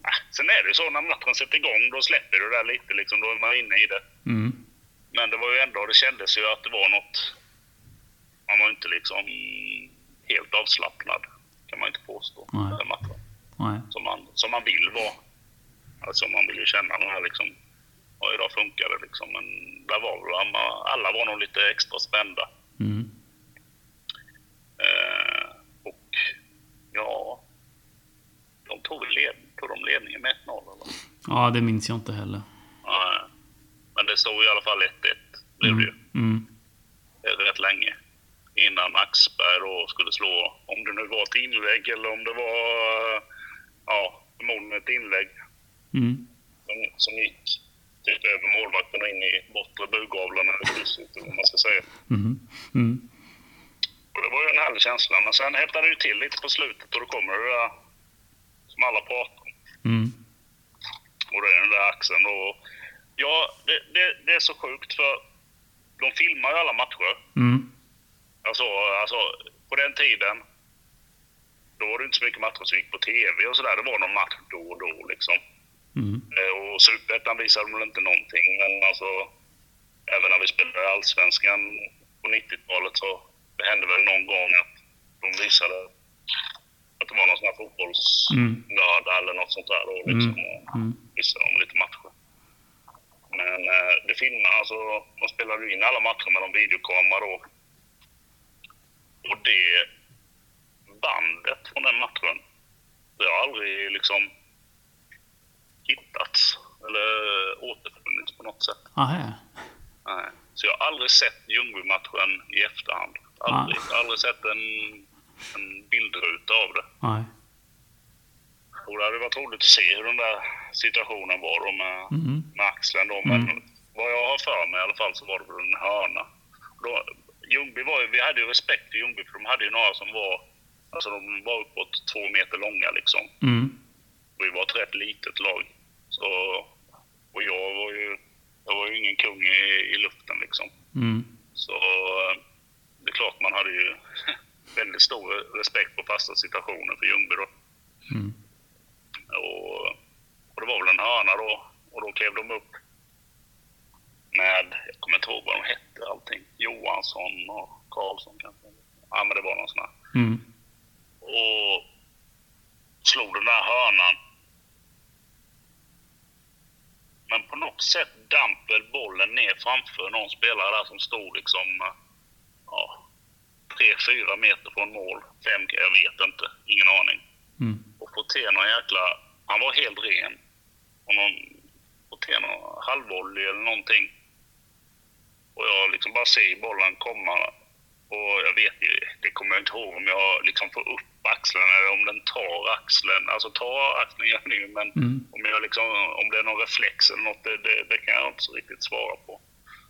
Äh, sen är det ju så när matchen sätter igång, då släpper du det där lite liksom. Då är man inne i det. Mm. Men det var ju ändå, det kändes ju att det var något... Man var inte liksom helt avslappnad, kan man inte påstå. Nej. Den matchen. Nej. Som man, som man vill vara. Alltså man vill ju känna den här liksom... Ja, idag funkar det liksom. Men där var väl alla, var nog lite extra spända. Mm. Eh, och ja, de tog, led, tog de ledningen med 1-0 eller? Ja, det minns jag inte heller. Nej. Men det stod i alla fall 1-1. Blev det ju. Mm. Rätt länge. Innan Axberg då skulle slå, om det nu var ett inlägg eller om det var, ja, förmodligen ett inlägg Mm. som, som gick typ över målvakten och in i bortre burgavlen eller vad man ska säga. Mm. Mm. Och det var ju en härlig känsla. Men sen hettade det ju till lite på slutet och då kommer det där som alla pratar om. Mm. Och det är den där axeln. Och ja, det, det, det är så sjukt för de filmar ju alla matcher. Mm. Alltså, alltså på den tiden då var det inte så mycket matcher som gick på TV och sådär. Det var någon match då och då liksom. Mm. Eh, Och Superettan visade väl inte någonting. Men alltså, även när vi spelade Allsvenskan på 90-talet så det hände väl någon gång att de visade att det var någon sån här fotbollslördag eller något sånt där. Då, liksom, och Mm. visade de lite matcher. Men eh, det filmar, alltså de spelade in alla matcher med någon videokamera då. Och det bandet från den matchen, det har aldrig liksom hittats eller återfunnits på något sätt. Aha. Nej. Så jag har aldrig sett Ljungby-matchen i efterhand. Aldrig, aldrig sett en, en bildruta av det. Nej. Och det hade varit roligt att se hur den där situationen var då med, Mm. med axeln då. Men Mm. vad jag har för mig i alla fall så var det väl en hörna. Då, Ljungby var ju, vi hade ju respekt för Ljungby för de hade ju några som var, alltså de var uppåt två meter långa liksom. Mm. Och vi var ett rätt litet lag. Så och jag var ju, jag var ju ingen kung i, i luften liksom. Mm. Så eh, det är klart man hade ju väldigt stor respekt på fasta situationer för Ljungby då. Mm. Och, och det var väl en hörna då. Och då klev de upp med, jag kommer inte ihåg vad de hette allting. Johansson och Karlsson kanske. Ja men det var någon sån här. Mm. Och slog den där hörnan. Men på något sätt damp väl bollen ner framför någon spelare där som stod liksom ja, tre, fyra meter från mål. Fem, jag vet inte. Ingen aning. Mm. Och någon jäkla... Han var helt ren. Och någon, någon halvvolley eller någonting. Och jag liksom bara ser bollen komma. Och jag vet ju, det kommer jag inte ihåg om jag liksom får upp axeln eller om den tar axeln. Alltså tar axeln gör den ju, men Mm. om, jag liksom, om det är någon reflex eller något, det, det, det kan jag inte så riktigt svara på.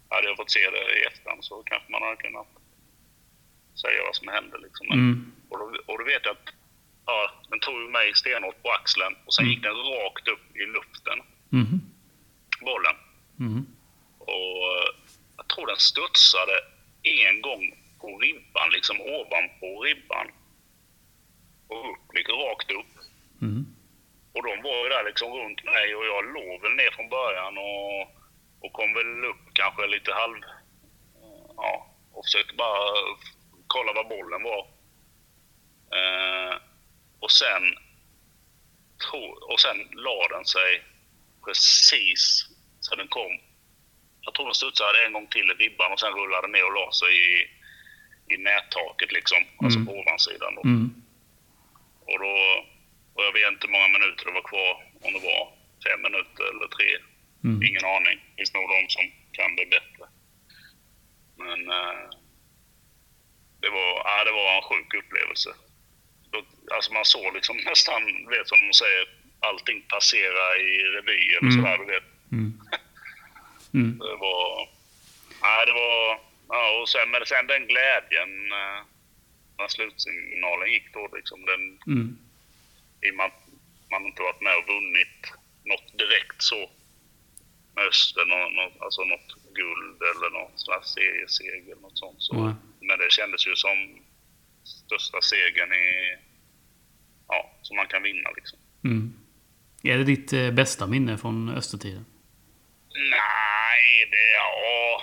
Hade jag fått se det i efterhand så kanske man hade kunnat säga vad som hände. Liksom. Men, Mm. och, då, och då vet jag att ja, den tog mig stenhårt på axeln och sen Mm. gick den rakt upp i luften, Mhm. bollen. Mhm. Och jag tror den studsade en gång på ribban, liksom ovanpå ribban. Och upp, liksom rakt upp. Mhm. Och de var ju där liksom runt mig och jag låg väl ner från början och, och kom väl upp kanske lite halv... Ja, och försökte bara kolla var bollen var. Eh, och sen... Och sen la den sig precis så den kom. Jag tror den studsade en gång till i ribban och sen rullade ner och la sig i, i nättaket liksom. Alltså Mm. på ovansidan då. Mm. Och då, och jag vet inte hur många minuter det var kvar. Om det var fem minuter eller tre. Mm. Ingen aning. Det finns nog de som kan det bättre. Men eh, det, var, ja, det var en sjuk upplevelse. Då, alltså man såg liksom nästan, vet som de säger, allting passera i revy eller Mm. sådär. Du vet. Mm. Mm. Det var... Nej, det var... Ja, och sen, men sen den glädjen eh, slutsignalen gick då liksom. Den, Mm. i och med att man inte varit med och vunnit något direkt så med Öster, något, alltså något guld eller något slags serieseger något sånt. Så. Nej. Men det kändes ju som största segern i, ja, som man kan vinna liksom. Mm. Är det ditt eh, bästa minne från Östertiden? Nej, det, ja,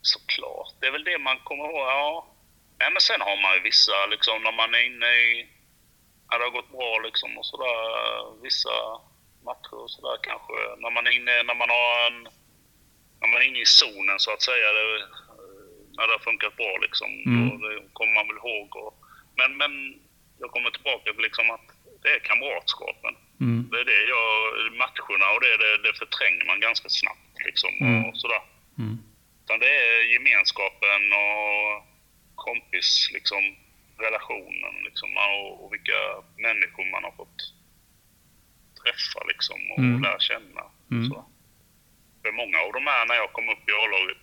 såklart. Det är väl det man kommer ihåg, ja. Nej, men sen har man ju vissa, liksom när man är inne i, ja, det har gått bra liksom och sådär, vissa matcher och sådär kanske. När man är inne, när man har en, när man är inne i zonen så att säga, det, när det har funkat bra liksom, Mm. då kommer man väl ihåg. Och, men, men jag kommer tillbaka till liksom att det är kamratskapen. Mm. Det är det jag, matcherna och det, det, det förtränger man ganska snabbt liksom Mm. och sådär. Mm. Utan det är gemenskapen och kompis liksom relationen liksom och, och vilka människor man har fått träffa liksom och Mm. lära känna. Mm. Så. För många av de här när jag kom upp i A-laget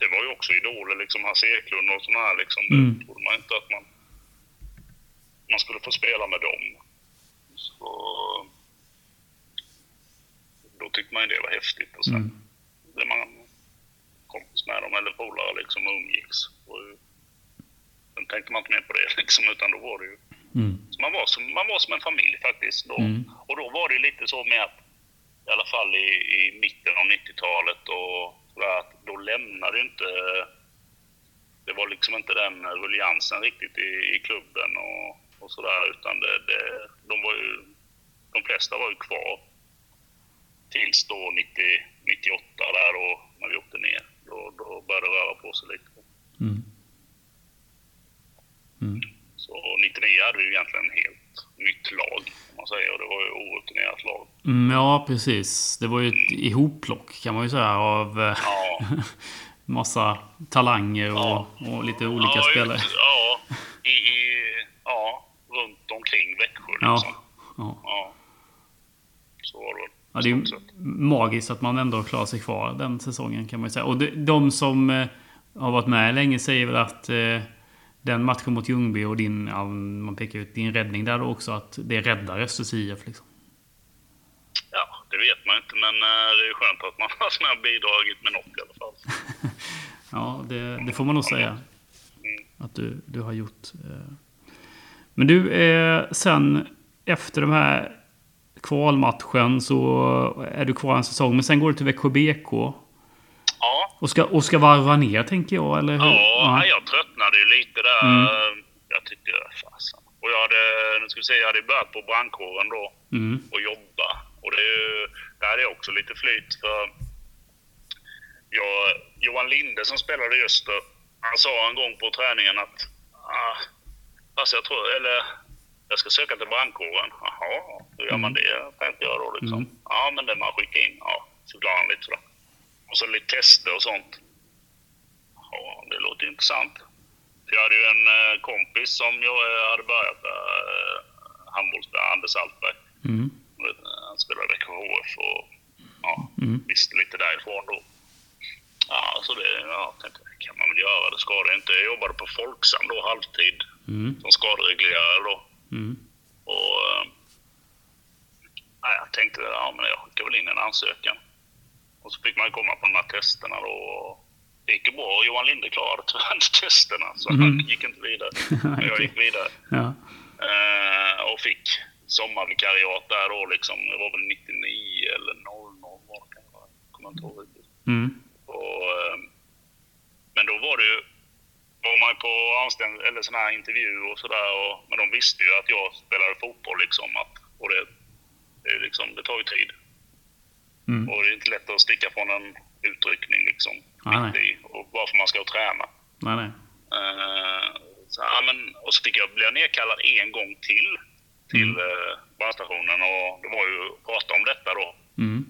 det var ju också idoler liksom, Hasse Eklund och sådana här liksom. Mm. Det trodde man inte att man, man skulle få spela med dem. Så då tyckte man ju det var häftigt. Och sen Mm. man kompis med dem eller polare liksom och umgicks. Och sen tänkte man inte mer på det liksom, utan då var det ju... Mm. Så man, var som, man var som en familj faktiskt. Då. Mm. Och då var det lite så med att, i alla fall i, i mitten av 90-talet och att då lämnade inte... Det var liksom inte den rulliansen riktigt i, i klubben och, och sådär, utan det, det, de var ju... De flesta var ju kvar tills då 90, 98 där och när vi åkte ner. Då, då började det röra på sig lite. Mm. Mm. Så 99 hade vi egentligen en helt nytt lag, om man säger. Och det var ju orutinerat lag. Mm, ja, precis. Det var ju ett ihopplock kan man ju säga av eh, Ja, massa talanger och, Ja. och lite olika ja, spelare. Ut, ja, i, i, ja, runt omkring Växjö Ja. liksom. Ja. Så var det. Ja, det är magiskt att man ändå klarar sig kvar den säsongen kan man ju säga. Och de, de som eh, har varit med länge säger väl att eh, den matchen mot Ljungby och din, ja, man pekar ut din räddning där också, att det räddar Östers IF liksom. det vet man inte, men eh, det är skönt att man har och bidragit med något i alla fall. Ja, det, det får man nog säga. Att du, du har gjort. Men du, sen efter den här kvalmatchen så är du kvar en säsong. Men sen går du till Växjö BK. Ja, Och ska, och ska varva ner, tänker jag, eller hur? ja, jag tröttnade ju lite där. Jag tyckte, fasen. Och jag hade, nu ska vi se, jag hade börjat på brandkåren då Mm. och jobba. Och det, är ju- där också lite flyt för jag, Johan Linde som spelade i Öster, han sa en gång på träningen att ah, fast jag tror, eller jag ska söka till brandkåren. Jaha, hur gör man det? Tänkte jag då liksom. Mm. Ja, men det man skickar in. Ja, så förklarade han lite sådär. Och så lite tester och sånt. Ja, det låter intressant. Jag hade ju en eh, kompis som jag eh, hade börjat eh, handbollsspelare, Anders Altberg. Mm. Han spelade Växjö HF och ja, Mm. visste lite därifrån då. Ja, så det ja, tänkte kan man väl göra. Det skadar inte. Jag jobbade på Folksam då, halvtid, Mm. som skadereglerare då. Mm. Och eh, ja, jag tänkte, ja men jag skickar väl in en ansökan. Och så fick man komma på de här testerna då. och Det gick ju bra. Johan Linde klarade tyvärr inte testerna, så Mhm. han gick inte vidare. Men jag gick vidare. Ja. Eh, och fick sommarvikariat där då liksom. Det var väl 99 eller 00 var det kanske. Kommer inte ihåg riktigt. Mm. Och, eh, men då var det ju, var man på anställ- eller sån här intervju och sådär. Men de visste ju att jag spelade fotboll liksom. Att, och det, det, är liksom, det tar ju tid. Mm. Och det är inte lätt att sticka från en utryckning liksom. Nej, mitt i, och bara för man ska träna. Nej, nej. Eh, så, ja, men, och så fick jag bli nedkallad en gång till till mm. brandstationen och det var ju prata om detta då. Mm.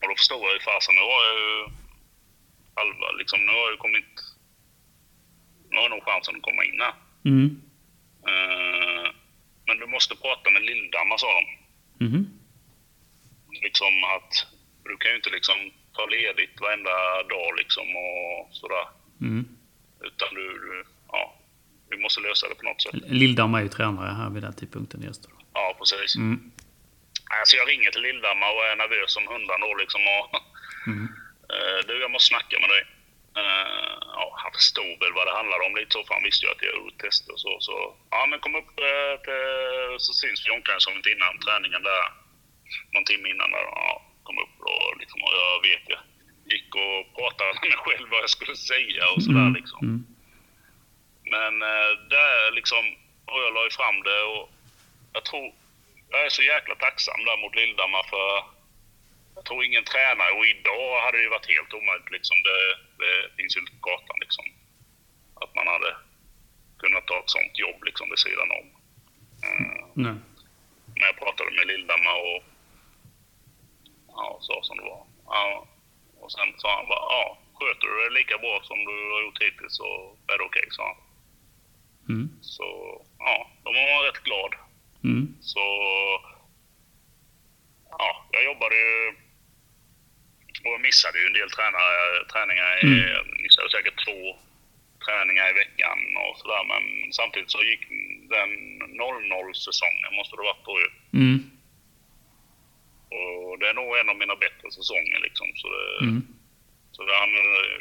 Och då förstod jag ju fasen, nu har jag ju halva, liksom, nu har jag ju kommit, har nog chansen att komma in här. Mm. Eh, men du måste prata med Lilldammar sa de. Mhm. Liksom att, du kan ju inte liksom ta ledigt varenda dag liksom och sådär. Mm. Utan du, du ja, vi måste lösa det på något sätt. Lilldammar är ju tränare här vid den tidpunkten i Öster. Ja, precis. Mm. Alltså jag ringer till Lilldammar och är nervös som hundan då liksom. Och, Mm. eh, du, jag måste snacka med dig. Eh, ja, han förstod väl vad det handlade om lite så, för han visste ju att jag gjorde tester och så. så. Ja, men kom upp eh, till, så syns vi i omklädningsrummet innan träningen där. Någon timme innan där. Ja, kom upp och liksom, och jag vet ju. Gick och pratade med mig själv vad jag skulle säga och sådär liksom. Mm. Men eh, där liksom, och jag la ju fram det och jag tror, jag är så jäkla tacksam där mot Lilldammar för jag tror ingen tränare och idag hade det ju varit helt omöjligt liksom. Det, kartan liksom. Att man hade kunnat ta ett sånt jobb liksom vid sidan om. Eh, Nej. när jag pratade med Lilldammar och ja, sa som det var. Ja. Och sen sa han bara, ja, sköter du det lika bra som du har gjort hittills så är det okej, sa han. Mm. Så ja, då var man rätt glad. Mm. Så ja, jag jobbade ju och missade ju en del tränare, träningar. i- Mm. Missade säkert två träningar i veckan och sådär. Men samtidigt så gick den 00-säsongen, måste det varit då ju. Mm. Och det är nog en av mina bättre säsonger liksom. Så, det, Mm. så det, han,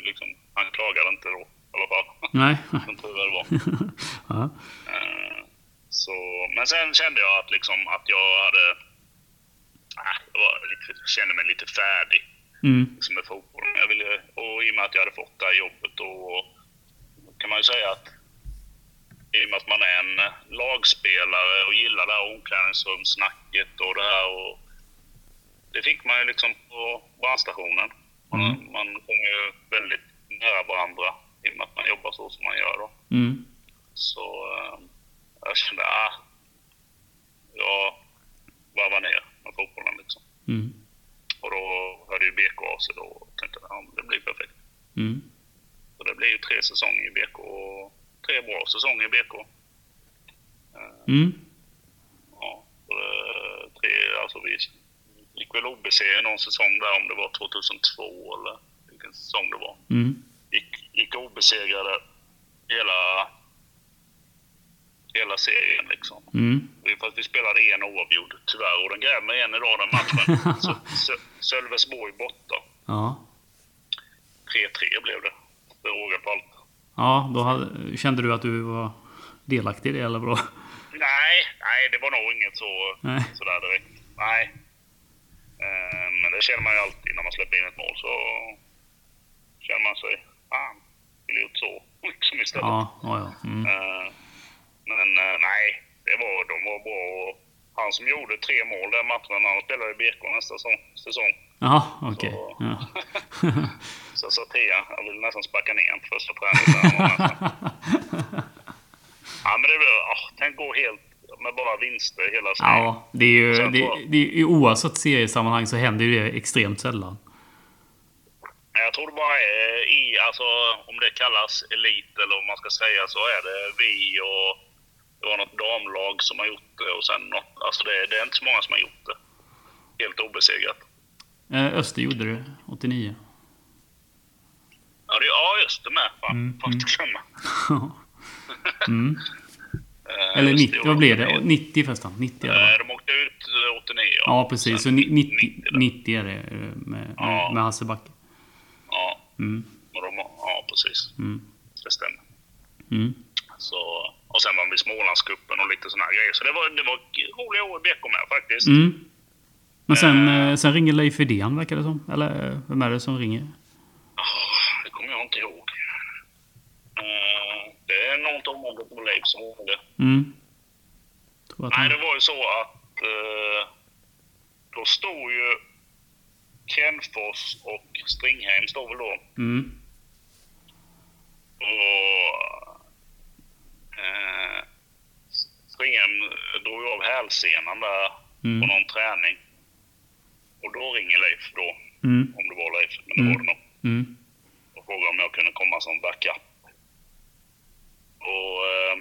liksom, han klagade inte då i alla fall. Nej. Som tur väl var. ja. Eh, Så, men sen kände jag att, liksom, att jag hade... ah, Jag var lite, kände mig lite färdig Mm. liksom, med fotbollen. Jag ville, och i och med att jag hade fått det här jobbet då kan man ju säga att i och med att man är en lagspelare och gillar det här omklädningsrumssnacket och det här. Och det fick man ju liksom på brandstationen. Man, Mm. man kommer ju väldigt nära varandra i och med att man jobbar så som man gör. Då. Mm. Så eh, jag kände, ah, jag varvar ner med fotbollen liksom. Mm. Och då hörde ju BK av sig då och tänkte, ja men det blir perfekt. Mm. Så det blir ju tre säsonger i BK och tre bra säsonger i BK. Eh, Mm. Ja, tre, alltså vi gick väl OBC någon säsong där om det var 2002 eller vilken säsong det var. Mm. Gick, gick obesegrade hela, hela serien liksom. Mm. För att vi spelade en oavgjord, tyvärr. Och den grävde mig en idag den matchen. Sölvesborg borta. Ja. 3-3 blev det. Det rågar på allt. Ja, då hade, kände du att du var delaktig i det eller vadå? Nej, nej, det var nog inget så, Nej. sådär direkt. Nej. Eh, Men det känner man ju alltid när man släpper in ett mål. Så känner man sig, fan, skulle gjort så liksom istället. Ja, ja, ja. Mm. Men eh, nej, det var, de var bra. Och Han som gjorde tre mål den matchen, han spelar i BK nästa säsong. Jaha, okej. Så- Ja. Så jag sa till han, jag ville nästan sparka ner honom på första träningen. ja, men det blev, oh, tänk gå helt med bara vinster hela serien. ja, det är ju... Det, det, är- oavsett seriesammanhang så händer ju det extremt sällan. Jag tror det bara är i, alltså om det kallas elit eller om man ska säga så är det vi och det var något damlag som har gjort det och sen något, alltså det, det är inte så många som har gjort det. Helt obesegrat. Eh, Öster gjorde det 89. Ja, det, ja det med. Fan, Mm, får inte glömma. mm. Eh, Eller just 90, vad blev det? 89. 90 förresten. 90 är det, va? Eh, De åkte ut eh, 89 ja. Ja, precis. Så Sen ni- 90, 90 90 är det eh, med, Ja. med Hasse Backe. Ja, Mm. ja precis. Mm. Det stämmer. Mm. Så, och sen var vi i Smålandscupen och lite här grejer. Så det var, det var roliga år i BK med faktiskt. Mm. Men sen, eh, sen ringer Leif Widén verkar det som. Eller eh, vem är det som ringer? Ah, Det kommer jag inte ihåg. Eh, det är något område på Leif som det. Mm. Nej, det var ju så att eh, då stod ju Kenfors och Stringheim stod väl då. Mm. Och eh, Stringheim drog av hälsenan där Mm. på någon träning. Och då ringer Leif då, Mm. om det var Leif, men det Mm. var det nog. Mm. Och frågade om jag kunde komma som backup. Och eh,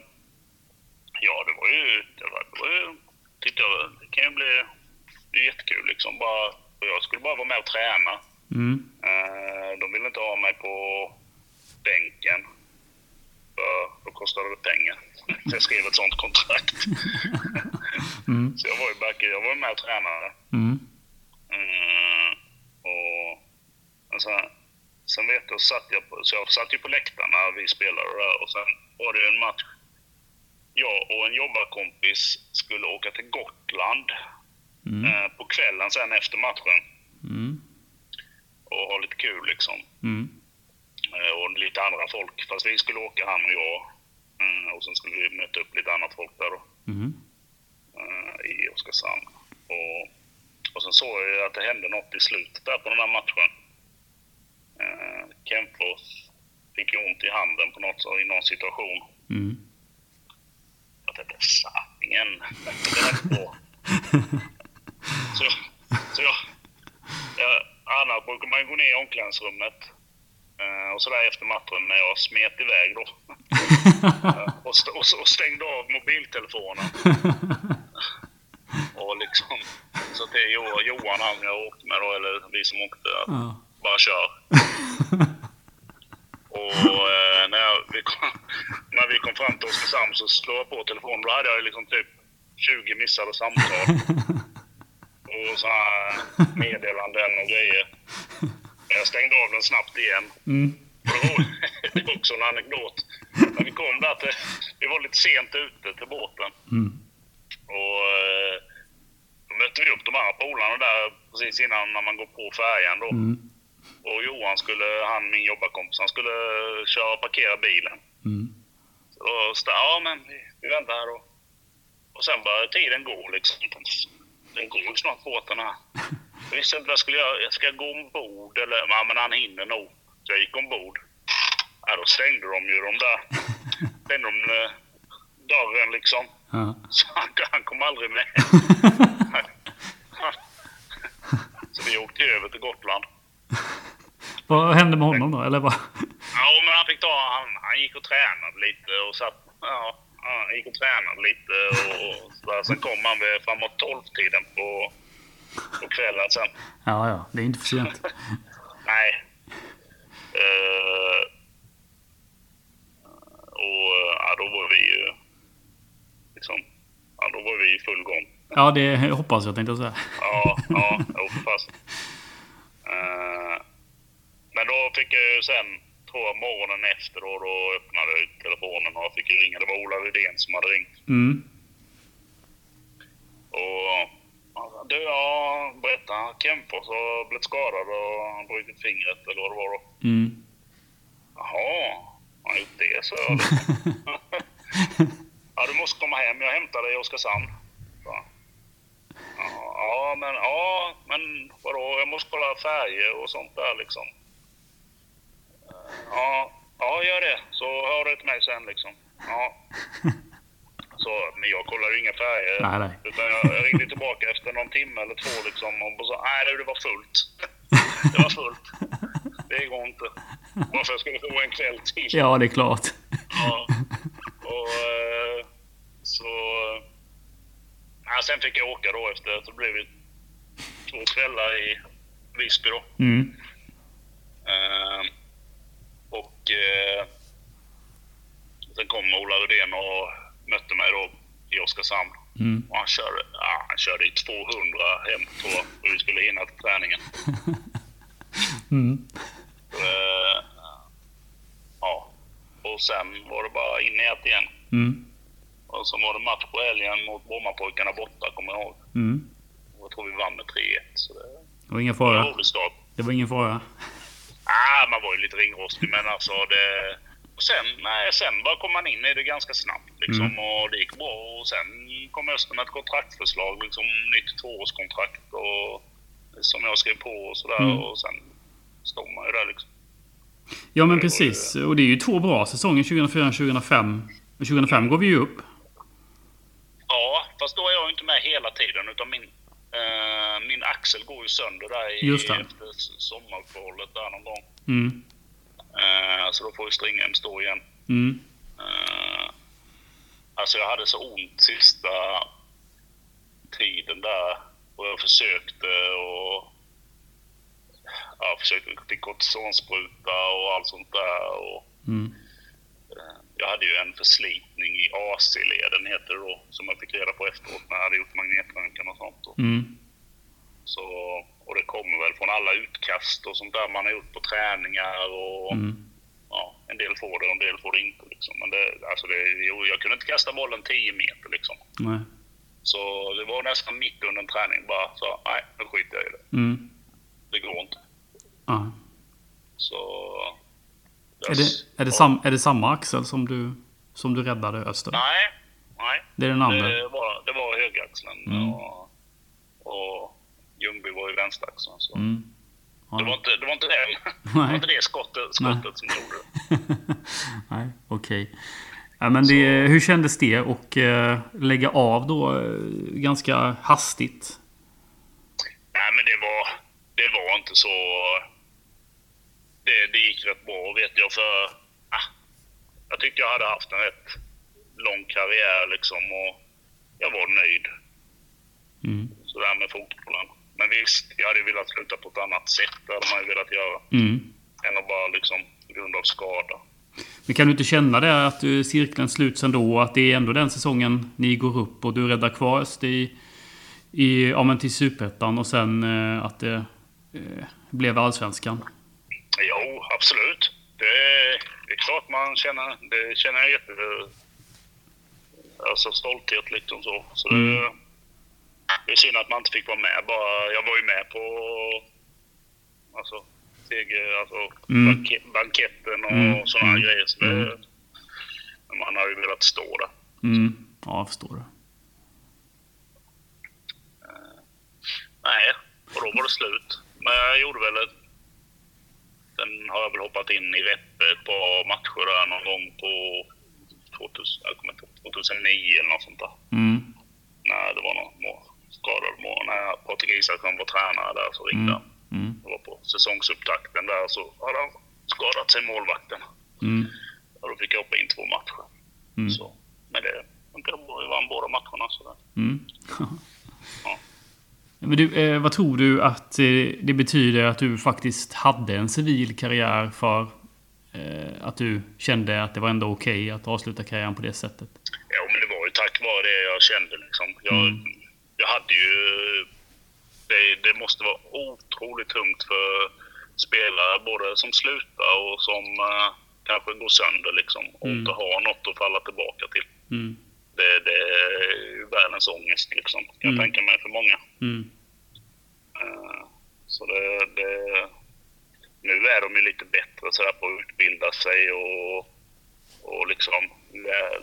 ja, det var ju, det var, det var ju, tyckte jag, det kan ju bli jättekul liksom. Bara, jag skulle bara vara med och träna. Mm. Eh, de ville inte ha mig på bänken. Då kostade det pengar. Så jag skrev ett sånt kontrakt. Mm. Så jag var ju back, jag var med och tränade. Mm. Mm, och, och sen, sen vet jag, satt jag på, så jag satt ju på läktaren när vi spelade där och sen var det en match. Jag och en jobbarkompis skulle åka till Gotland Mm. eh, på kvällen sen efter matchen Mm. och ha lite kul liksom. Eh, och lite andra folk. Fast vi skulle åka han och jag. Mm, och sen skulle vi möta upp lite annat folk där då. Mm. eh, i Oskarshamn. Och, och sen såg jag att det hände något i slutet där på den här matchen. Uh, Kempfors fick ju ont i handen på något, i någon situation. Mm. Jag tänkte, sanningen. Det är rätt bra. Så, så jag, jag, annars brukar man gå ner i omklädningsrummet. Eh, och sådär efter matchen när jag smet iväg då. Eh, och, st- och, och stängde av mobiltelefonen. och liksom, så till Jo- Johan, han jag åkte med då, eller vi som åkte, Ja. bara kör. och eh, när, jag, vi kom, när vi kom fram till Oskarshamn så slog jag på telefonen. Då hade jag liksom typ 20 missade samtal. och så meddelanden och grejer. Jag stängde av den snabbt igen. Mm. Det var också en anekdot. När vi kom där till, vi var lite sent ute till båten. Mm. Och eh, då mötte vi upp de andra polarna där precis innan när man går på färjan då. Mm. Och Johan skulle, han min jobbarkompis, han skulle köra och parkera bilen. Mm. Så då ja men vi, vi väntar här då. Och sen började tiden gå liksom. Den går ju snart båten här. Jag visste inte vad jag skulle. Jag ska gå ombord eller, ja men han hinner nog. Så jag gick ombord. Ja, då stängde de ju de där, stängde de eh, dörren liksom. Ja. Så han, han kom aldrig med. Så vi åkte över till Gotland. Vad hände med honom då? Eller vad? Ja, men han fick ta, han, han gick och tränade lite och satt, ja, han gick och tränade lite och, och så där. Sen kom han vid framåt tolvtiden på, på kvällen sen. Ja, ja. Det är inte för sent. Nej. Eh, och ja, då var vi ju liksom, ja, då var vi i full gång. Ja, det hoppas jag tänkte jag säga. Ja, ja, jo, fast. Eh, men då fick jag ju sen, tror jag morgonen efter då, då öppnade jag telefonen och jag fick ju ringa. Det var Ola Rydén som hade ringt. Mm. Och du, ja, berätta. Kempfors har blivit skadad och brutit fingret eller vad det var då. Mm. Jaha, har han gjort det? Så ja, du måste komma hem. Jag hämtar dig i Oskarshamn. Ja, ja, men, ja, men vadå? Jag måste kolla färger och sånt där liksom. Ja, ja, gör det. Så hör du till mig sen liksom. Ja. Så, men jag kollar ju inga färger. Nej, nej. Utan jag, ringde tillbaka efter någon timme eller två liksom och sa nej det var fullt. det var fullt. Det går inte. Bara för att jag skulle få en kväll till. Ja, det är klart. Ja. Och eh, så... Ja, sen fick jag åka då efter, så det blev två kvällar i Visby då. Mm. Eh, och eh, sen kom Ola Rydén och mötte mig då i Oskarshamn. Mm. Och han körde, ja, han körde i 200 hem tror jag, och vi skulle hinna till träningen. Mm. Eh, ja. Och sen var det bara in i ett igen. Mm. Och så var det match på helgen mot Brommapojkarna borta, kommer jag ihåg. Mm. Och jag tror vi vann med 3-1. Så det Det var ingen var en fara. rolig start. Det var ingen fara. Ah, man var ju lite ringrostig, men alltså det... Och sen, nej, sen bara kom man in i det ganska snabbt liksom, Mm. och det gick bra. Och sen kom Östen med ett kontraktförslag, liksom nytt tvåårskontrakt och som jag skrev på och sådär. Mm. Och sen stod man ju där liksom. Ja, men precis. Och det är ju två bra säsonger, 2004 och 2005. Och 2005 går vi ju upp. Ja, fast då är jag inte med hela tiden utan min, eh, min axel går ju sönder där i, Just det. efter sommaruppehållet där någon gång. Mm. Eh, så då får ju stringhem stå igen. Mm. Eh, alltså jag hade så ont sista tiden där och jag försökte och ja, försökte till kortisonspruta och allt sånt där. Och, Mm. eh, jag hade ju en förslitning i AC-leden heter det då, som jag fick reda på efteråt när jag hade gjort magnetröntgen och sånt. Mm. Så, och det kommer väl från alla utkast och sånt där man har gjort på träningar och Mm. ja, en del får det och en del får det inte. Liksom. Men det, alltså det, jag kunde inte kasta bollen 10 meter liksom. Nej. Så det var nästan mitt under en träning bara så nej, nu skiter jag i det. Mm. Det går inte. Ja. Så... Är, det, är, det sam, är det samma axel som du, som du räddade Öster? Nej, nej. Det är den andra? Det var, det var högaxeln Mm. och, och Ljungby var i vänsteraxeln. Så. Mm. Ja. Det, var inte, det var inte det, det, var inte det skottet, skottet som gjorde det. Nej, okej. Ja, men det, hur kändes det att eh, lägga av då eh, ganska hastigt? Nej, men det var, det var inte så... Det, det gick rätt bra vet jag för... Ah, jag tyckte jag hade haft en rätt lång karriär liksom och jag var nöjd Mm. sådär med fotbollen. Men visst, jag hade velat sluta på ett annat sätt. Det hade man ju velat göra. Mm. Än att bara liksom på grund av skada. Men kan du inte känna det att du, cirkeln sluts ändå? Att det är ändå den säsongen ni går upp och du räddar kvar Öster i, i, ja, men till Superettan och sen eh, att det eh, blev Allsvenskan? Jo, absolut. Det, det är klart man känner, det känner jag jätte... Alltså stolthet liksom så. så Mm. det är synd att man inte fick vara med. Bara, jag var ju med på alltså, seger, alltså Mm. banke, banketten och Mm. sådana Mm. grejer. Så det, Mm. Man har ju velat stå där. Mm. Ja, jag förstår det. Nej, och då var det slut. Men jag gjorde väl ett... Sen har jag väl hoppat in i Reppe ett par matcher där någon gång på 2000, jag kommer inte ihåg, 2009 eller något sånt där. Mm. När det var någon skadad mål. När Patrik Isaksson var tränare där så ringde Mm. Mm. Var på säsongsupptakten där så hade han skadat sig målvakten. Mm. Och då fick jag hoppa in två matcher. Mm. Så, men det funkade bra. Vi vann båda matcherna. Så det. Mm. Ja. Men du, eh, vad tror du att eh, det betyder att du faktiskt hade en civil karriär för eh, att du kände att det var ändå okej att avsluta karriären på det sättet? Ja, men det var ju tack var det jag kände liksom. Jag, Mm. Jag hade ju... Det, det måste vara otroligt tungt för spelare, både som slutar och som eh, kanske går sönder liksom. Och Mm. inte ha något att falla tillbaka till. Mm. Det, det är världens ångest liksom, kan jag Mm. tänka mig för många. Eh, Så det, det, nu är de ju lite bättre så där på att utbilda sig och, och liksom,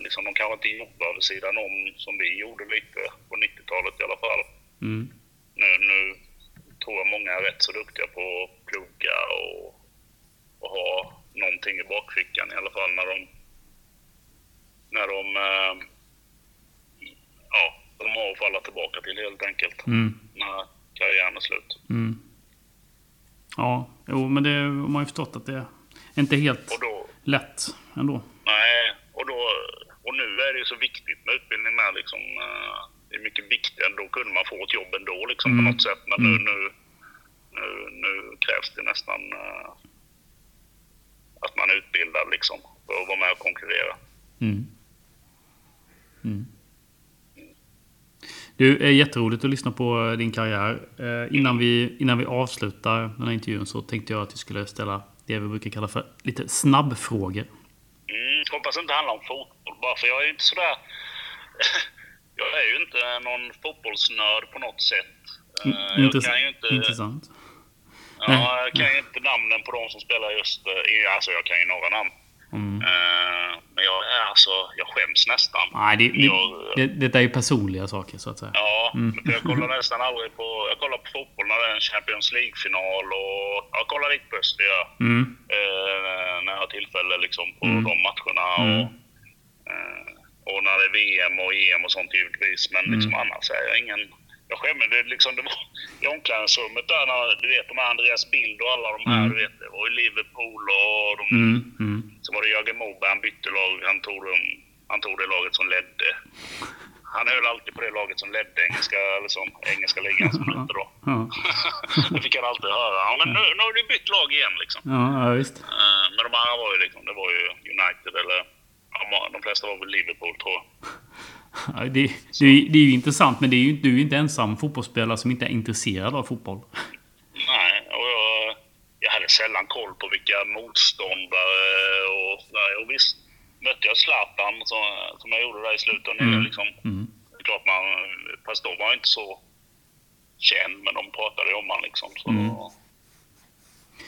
liksom, de kanske inte jobbar vid sidan om som vi gjorde lite på 90-talet i alla fall. Mm. Nu, nu tror jag många är rätt så duktiga på att plugga och, och ha någonting i bakfickan i alla fall när de när de eh, ja, de har att falla tillbaka till helt enkelt Mm. när karriären är slut. Mm. Ja, jo, men det har man ju förstått att det är inte helt då, lätt ändå. Och nu är det så viktigt med utbildning med liksom, eh, det är mycket viktigare, då kunde man få ett jobb ändå liksom Mm. på något sätt. Men nu, Mm. nu, nu, nu krävs det nästan eh, att man är utbildad liksom för att vara med och konkurrera. Mm. Mm. Du, är jätteroligt att lyssna på din karriär. Eh, innan, vi, innan vi avslutar den här intervjun så tänkte jag att vi skulle ställa det vi brukar kalla för lite snabbfrågor. Hoppas det inte handlar om fotboll bara för jag är ju inte sådär... jag är ju inte någon fotbollsnörd på något sätt. Eh, jag kan ju inte... Intressant. Ja, jag kan ju inte namnen på de som spelar just... eh, Alltså jag kan ju några namn. Mm. Eh, Men jag är alltså... Jag skäms nästan. Nej, det, Jag- det, detta är ju personliga saker så att säga. Ja, Mm. jag kollar nästan aldrig på... Jag kollar på fotboll när det är en Champions League-final och... Jag kollar lite på Öster, Mm. eh, när jag har tillfälle liksom på Mm. de matcherna. Mm. Och, eh, och när det är VM och EM och sånt givetvis. Men liksom Mm. annars är jag ingen... Jag är liksom, det var i omklädningsrummet där när du vet de här Andreas Bild och alla de här. Mm. Du vet, det var i Liverpool och de, Mm. Mm. så var det Jörgen Moberg, han bytte lag. Han tog, dem, han tog det laget som ledde. Han höll alltid på det laget som ledde engelska, liksom, engelska ligan som det hette då. Ja. Det fick han alltid höra. Ja, men nu, nu har du bytt lag igen liksom. Ja, ja, visst. Eh, Men de andra var ju liksom, det var ju United eller de flesta var väl Liverpool tror jag. Det, det, är- det är ju intressant, men det är ju, du är ju inte ensam fotbollsspelare som inte är intresserad av fotboll. Nej, och jag, jag hade sällan koll på vilka motståndare och sådär. Och visst mötte jag Zlatan som, som jag gjorde där i slutet Mm. liksom. Mm. Det är klart man, fast då var jag inte så känd, men de pratade ju om han liksom. Så, Mm.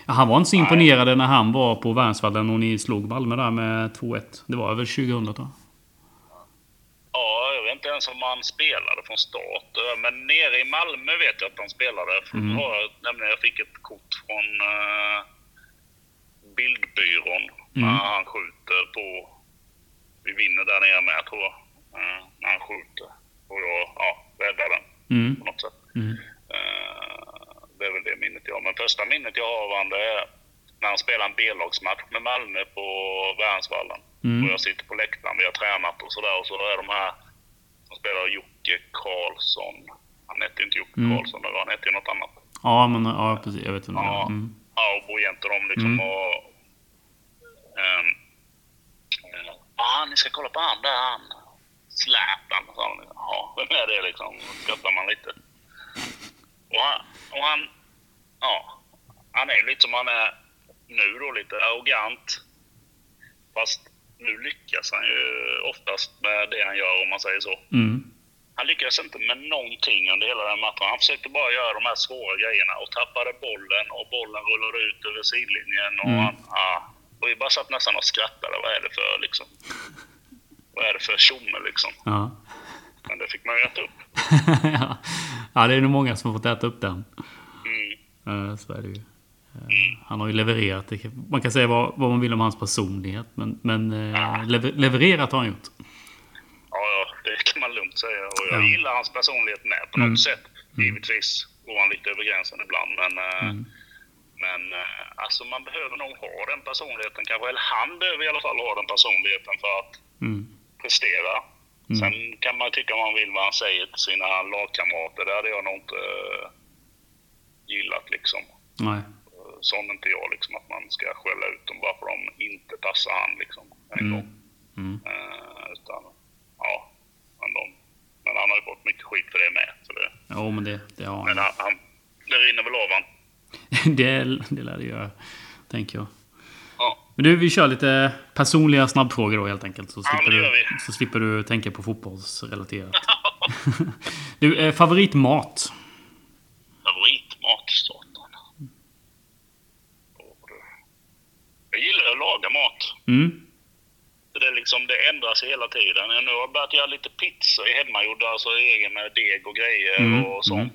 Ja, han var inte så Nej. imponerad när han var på Värnsvallen och ni slog Malmö där med 2-1. Det var väl 2000 tror jag. Ja, jag vet inte ens om han spelade från start. Men nere i Malmö vet jag att han spelade. För Mm. jag, nämligen jag fick ett kort från uh, bildbyrån Mm. när han skjuter på... Vi vinner där nere med tror jag. Eh, när han skjuter. Och jag ja, räddar den Mm. på något sätt. Mm. Eh, det är väl det minnet jag har. Men första minnet jag har av honom är när han spelar en B-lagsmatch med Malmö på Värnsvallen. Mm. Och jag sitter på läktaren, vi har tränat och sådär. Och så är de här som spelar Jocke Karlsson. Han hette inte Jocke Mm. Karlsson, då, han hette ju något annat. Ja, men ja, precis. Jag vet menar. Ja. Mm. Ja, och Bojent och de liksom. Mm. Och, ehm, eh, ah, ni ska kolla på han där, han. Zlatan. sa han. Ja, vem är det liksom? Skrattar man lite. Och han, och han, ja, han är lite som han är nu då, lite arrogant. Fast nu lyckas han ju oftast med det han gör om man säger så. Mm. Han lyckades inte med någonting under hela den matchen. Han försökte bara göra de här svåra grejerna och tappade bollen och bollen rullade ut över sidlinjen. Och Mm. han, ja, och vi bara satt nästan och skrattade. Vad är det för liksom? Vad är det för tjomme liksom? Ja. Men det fick man ju äta upp. ja. det är nog många som har fått äta upp den. Mm. Så är det ju. Eh, Han har ju levererat. Man kan säga vad, vad man vill om hans personlighet. Men, men eh, lever, levererat har han gjort. Ja, det kan man lugnt säga. Och jag Ja. gillar hans personlighet med på något Mm. sätt. Givetvis går han lite över gränsen ibland. Men, eh, Mm. men alltså man behöver nog ha den personligheten kanske. Eller han behöver i alla fall ha den personligheten för att Mm. prestera. Mm. Sen kan man tycka vad man vill vad han säger till sina lagkamrater. Det hade jag nog inte gillat liksom. Nej. Sån är inte jag liksom att man ska skälla ut dem bara för att de inte passar han liksom. En Mm. gång. Mm. Eh, utan, ja, ändå. han har ju fått mycket skit för det med. Så det, Jo, men det, det har men han. han, han, det rinner väl av han. det, det lär det göra, tänker jag. Ja. Men du, vi kör lite personliga snabbfrågor då helt enkelt. Så Ja, slipper, men gör du, så slipper du tänka på fotbollsrelaterat. du, eh, favoritmat? Favoritmat, satan. Åh, du. Jag gillar att laga mat. Mm. Det, är liksom, det ändras hela tiden. Nu har jag börjat göra lite pizza i hemmagjord, alltså egen med deg och grejer Mm, och sånt.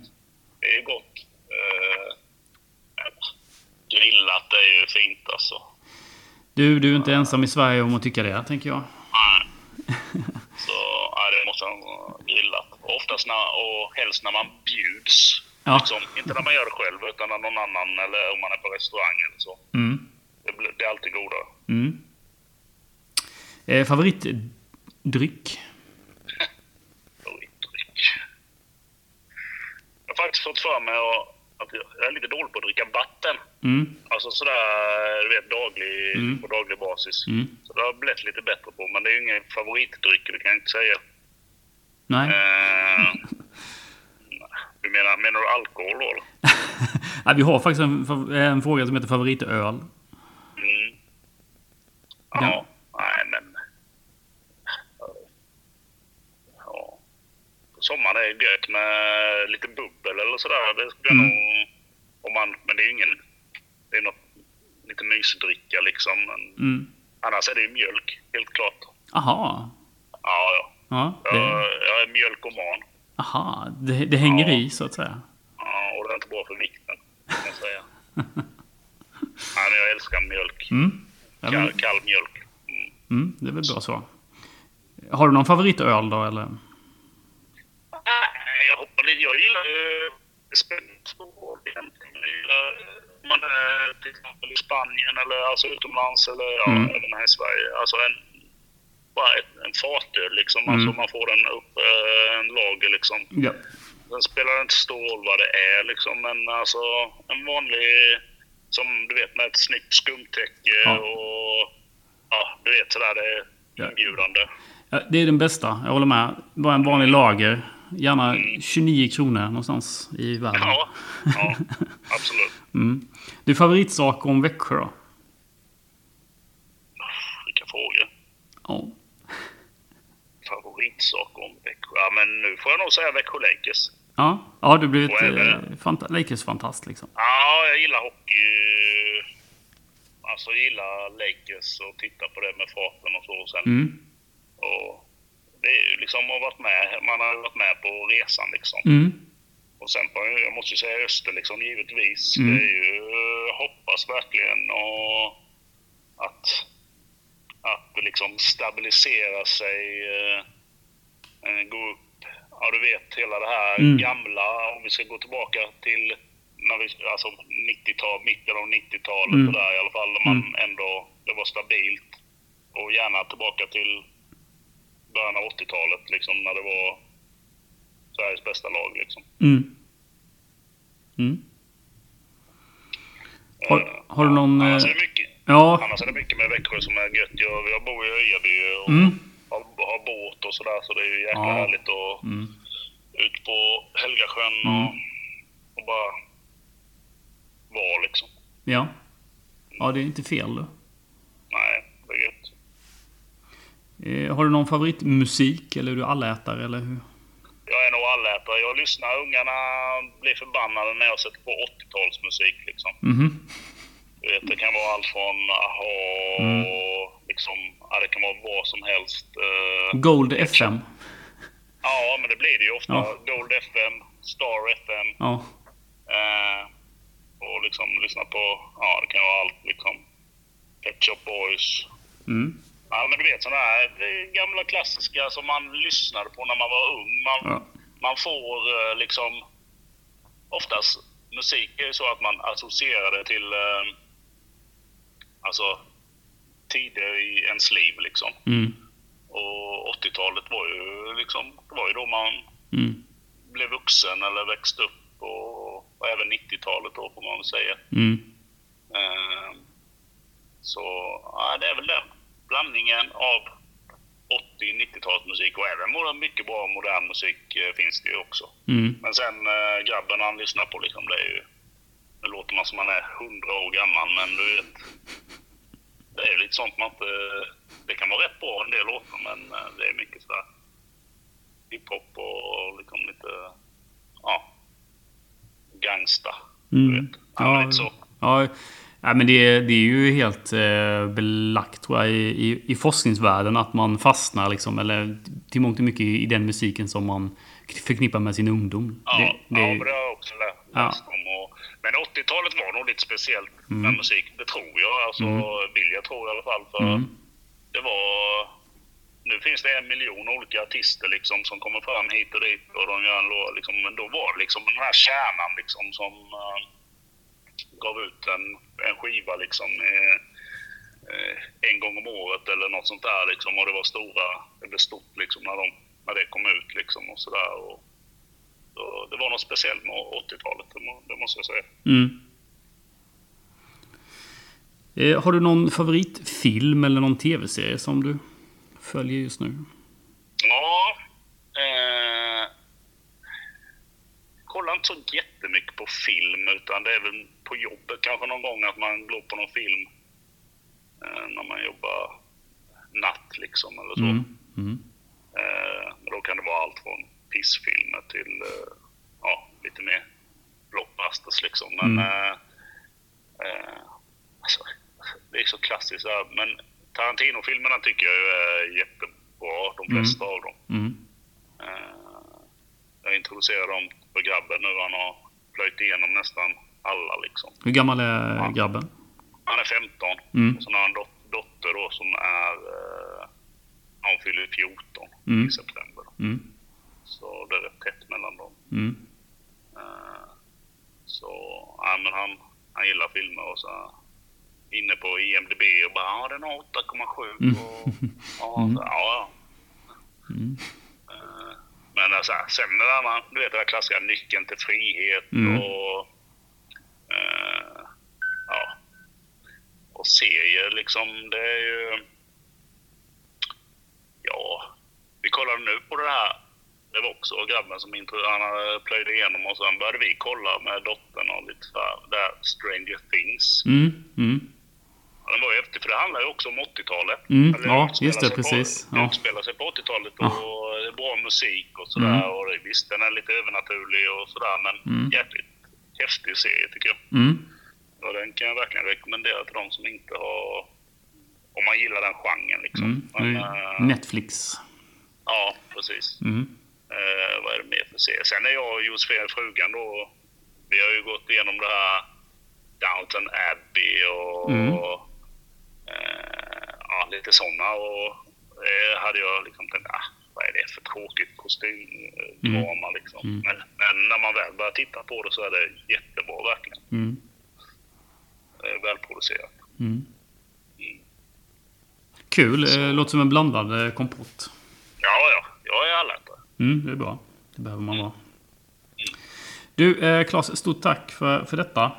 Det är gott. Uh, grillat är ju fint alltså. Du, du är inte ensam i Sverige om att tycka det, tänker jag. Nej. Så ja, det måste vara grillat. Oftast när, och helst när man bjuds. Ja. Liksom, inte när man gör det själv utan när någon annan eller om man är på restaurang eller så. Mm. Det, är alltid godare. Mm. Eh, favoritdryck? Favoritdryck. Jag har faktiskt fått för mig att, jag är lite dålig på att dricka vatten. Mm. Alltså sådär, du vet, daglig, Mm. på daglig basis. Mm. Så det har jag blivit lite bättre på. Men det är ju ingen favoritdryck, det kan jag inte säga. Nej. Eh, du menar, menar du alkohol då? Nej, vi har faktiskt en, en fråga som heter favoritöl. Ja, nej men... Ja. På sommaren är det gött med lite bubbel eller sådär. Det skulle jag Mm. nog... Om man, men det är ju ingen... Det är något lite mysdricka liksom. Men Mm. annars är det ju mjölk, helt klart. Aha. Ja, ja. Ja, Jag, det, jag är mjölkoman. aha. Det, det hänger Ja. i, så att säga. Ja, och det är inte bra för vikten, kan jag säga. ja, men jag älskar mjölk. Mm. Ja, Kall, men, kall mjölk. Mm. mm, det är väl bra så. Har du någon favoritöl då, eller? Nej, jag hoppar lite. Jag gillar ju espresso egentligen. Jag gillar man är till exempel i Spanien eller alltså utomlands eller ja, Mm. även här i Sverige. Alltså en, bara ett, en fatöl liksom. Mm. Alltså man får den upp eh, en lager liksom. Ja. Sen spelar det inte stor roll vad det är liksom. Men alltså en vanlig, som du vet med ett snyggt skumtäcke Ja. och ja, du vet sådär. Det är inbjudande. Ja, Det är den bästa, jag håller med. Bara en vanlig lager. Gärna 29 kronor någonstans i världen. Ja, ja absolut. Mm. Du, favoritsak om Växjö då? Vilka frågor. Ja. favoritsak om Växjö? Ja, men nu får jag nog säga Växjö Lakers. Ja, ja du har blivit Och även- eh, fanta- Lakers-fantast liksom. Ja, jag gillar hockey. Alltså jag gillar Lakers och titta på det med farten och så. Sen, Mm. och det är ju liksom att varit med. Man har varit med på resan liksom. Mm. Och sen på, jag måste ju säga Öster liksom givetvis. Mm. Det är ju, jag hoppas verkligen och att, att liksom stabilisera sig, eh, eh, gå upp. Ja, du vet hela det här Mm. gamla, om vi ska gå tillbaka till när vi, alltså 90-tal, mitten av 90-talet Mm. där i alla fall, där man ändå, det var stabilt. Och gärna tillbaka till början av 80-talet liksom, när det var Sveriges bästa lag liksom. Mm. Mm. Har, Eh, har du någon... Annars Eh, är det mycket, ja. annars är det mycket med Växjö som är gött. Jag, jag bor i Öjaby och Mm. Har, har båt och sådär så det är ju jäkla Ja. härligt att Mm. ut på Helgasjön och, Mm. och bara vara liksom. Ja. Ja, det är inte fel du. Nej, det är gött. Eh, har du någon favoritmusik? Eller är du allätare? Eller hur? Jag är nog allätare. Jag lyssnar. Ungarna blir förbannade när jag sätter på 80-talsmusik liksom. Mhm. Du vet, det kan vara allt från AHA Mm. och liksom, ja, det kan vara vad som helst. eh, Gold FM. Ja, men det blir det ju ofta. Ja. Gold FM, Star FM. Ja. Eh, och liksom lyssna på, ja det kan vara allt liksom. Pet Shop Boys. Mm. Ja men du vet sådana här gamla klassiska som man lyssnade på när man var ung. Man, Ja. man får eh, liksom, oftast musik är ju så att man associerar det till, eh, alltså tider i ens liv liksom. Mm. Och 80-talet var ju liksom, det var ju då man Mm. blev vuxen eller växte upp och, och även 90-talet då får man väl säga. Mm. Eh, så ja, det är väl den blandningen av 80-90-talsmusik och även mycket bra modern musik eh, finns det ju också. Mm. Men sen eh, grabben han lyssnar på liksom, det är ju... Nu låter man som man är 100 år gammal men du vet... Det är lite sånt man inte... Det kan vara rätt bra en del låtar men eh, det är mycket sådär hiphop och liksom lite... Ja. Gangsta. Du Mm. vet. Ja, lite så. Ja, men det, är- det är ju helt eh, belagt tror jag, i, i, i forskningsvärlden att man fastnar liksom, eller till mångt och mycket i den musiken som man förknippar med sin ungdom. Ja, det, det, ja, det har jag också lä- Ja. läst om. Men 80-talet var nog lite speciellt Mm. med musik, det tror jag. Alltså, vill jag tro i alla fall. För Mm. det var... Nu finns det en miljon olika artister liksom, som kommer fram hit och dit och de gör en låt. Liksom, men då var det liksom den här kärnan liksom, som eh, gav ut en, en skiva liksom, eh, en gång om året eller något sånt där. Liksom, och det var stora, det blev stort liksom, när, de, när det kom ut. Liksom, och sådär. Och, det var något speciellt med 80-talet, det, må, det måste jag säga. Mm. Eh, har du någon favoritfilm eller någon tv-serie som du följer just nu? Ja. Eh, kollar inte så jättemycket på film utan det är väl på jobbet kanske någon gång att man går på någon film eh, när man jobbar natt liksom eller så. Mm. Mm. Eh, men då kan det vara allt från pissfilmer till eh, ja, lite mer blockbusters liksom. Men Mm. eh, eh, alltså, det är så klassiskt. Men Tarantino-filmerna tycker jag är jättebra, de flesta av dem. Mm. Eh, jag introducerade dem för grabben nu. Han har plöjt igenom nästan alla liksom. Hur gammal är grabben? Han är 15. Mm. Och sen har han en dot- dotter då som är... Eh, han fyller 14 Mm. i september. Mm. Så det är rätt tätt mellan dem. Mm. Eh, så, ja men han, han gillar filmer och så inne på IMDB och bara ja den har 8,7 Mm. och ja, så, ja. Mm. Eh, Men alltså, sen när man, du vet den där klassiska nyckeln till frihet Mm. och eh, ja, och serier liksom, det är ju ja, vi kollade nu på det här det var också grabben som intro, han plöjde igenom och sen började vi kolla med dottern och lite det här Stranger Things. Mm. Mm. Ja, Den var ju häftig för det handlar ju också om 80-talet. Mm, Eller ja, just det, på- precis. Det Ja. utspelar sig på 80-talet Ja. och det är bra musik och sådär. Mm. Och visst, den är lite övernaturlig och sådär men Mm. jäkligt häftig serie tycker jag. Mm. Och den kan jag verkligen rekommendera till de som inte har... Om man gillar den genren liksom. Mm. Men, eh, Netflix. ja, precis. Mm. Eh, vad är det mer för serie? Sen är jag och Josefin, frugan då, vi har ju gått igenom det här Downton Abbey och Mm. eh, ja, lite sådana. Och eh, hade jag liksom tänkt, ah, vad är det för tråkigt kostymdrama liksom. Mm. Men, men när man väl börjar titta på det så är det jättebra verkligen. Mm. Det är välproducerat. Mm. Kul. Eh, Låter som en blandad eh, kompott. Ja, ja, jag är allätare. Mm, det är bra. Det behöver man vara. Du, eh, Claes, stort tack för, för detta.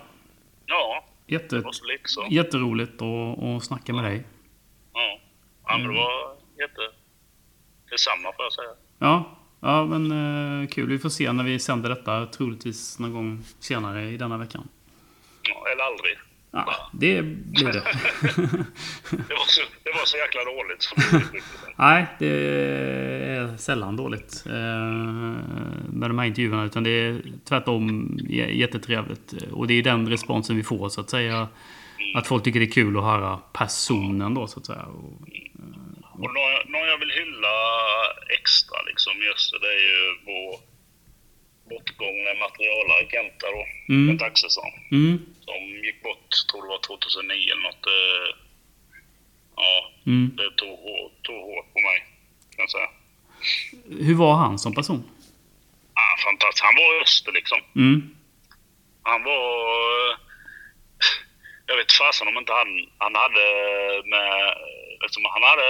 Ja, Jätte, det var så lite så. jätteroligt att, att snacka med dig. Ja, ja men det var jätte... Detsamma får jag säga. Ja, ja men eh, kul. Vi får se när vi sänder detta. Troligtvis någon gång senare i denna veckan. Ja, eller aldrig. Ja, det blir det. Det var så, det var så jäkla dåligt. Nej, det är sällan dåligt eh, med de här intervjuerna. Utan det är tvärtom jättetrevligt. Och det är den responsen vi får så att säga. Att folk tycker det är kul att höra personen då så att säga. Och, Och någon, jag- någon jag vill hylla extra liksom just det, det är ju vår bortgångne materialare Kenta då. Mm. Kent Axelsson. mm, Som gick bort, tror det var 2009 eller något. eh, Ja, mm. det tog tog hårt på mig. Kan jag säga. Hur var han som person? Ah, fantastiskt. Han var öster liksom. Mm, Han var... Jag vet fasen om inte han, han hade med... Liksom, han hade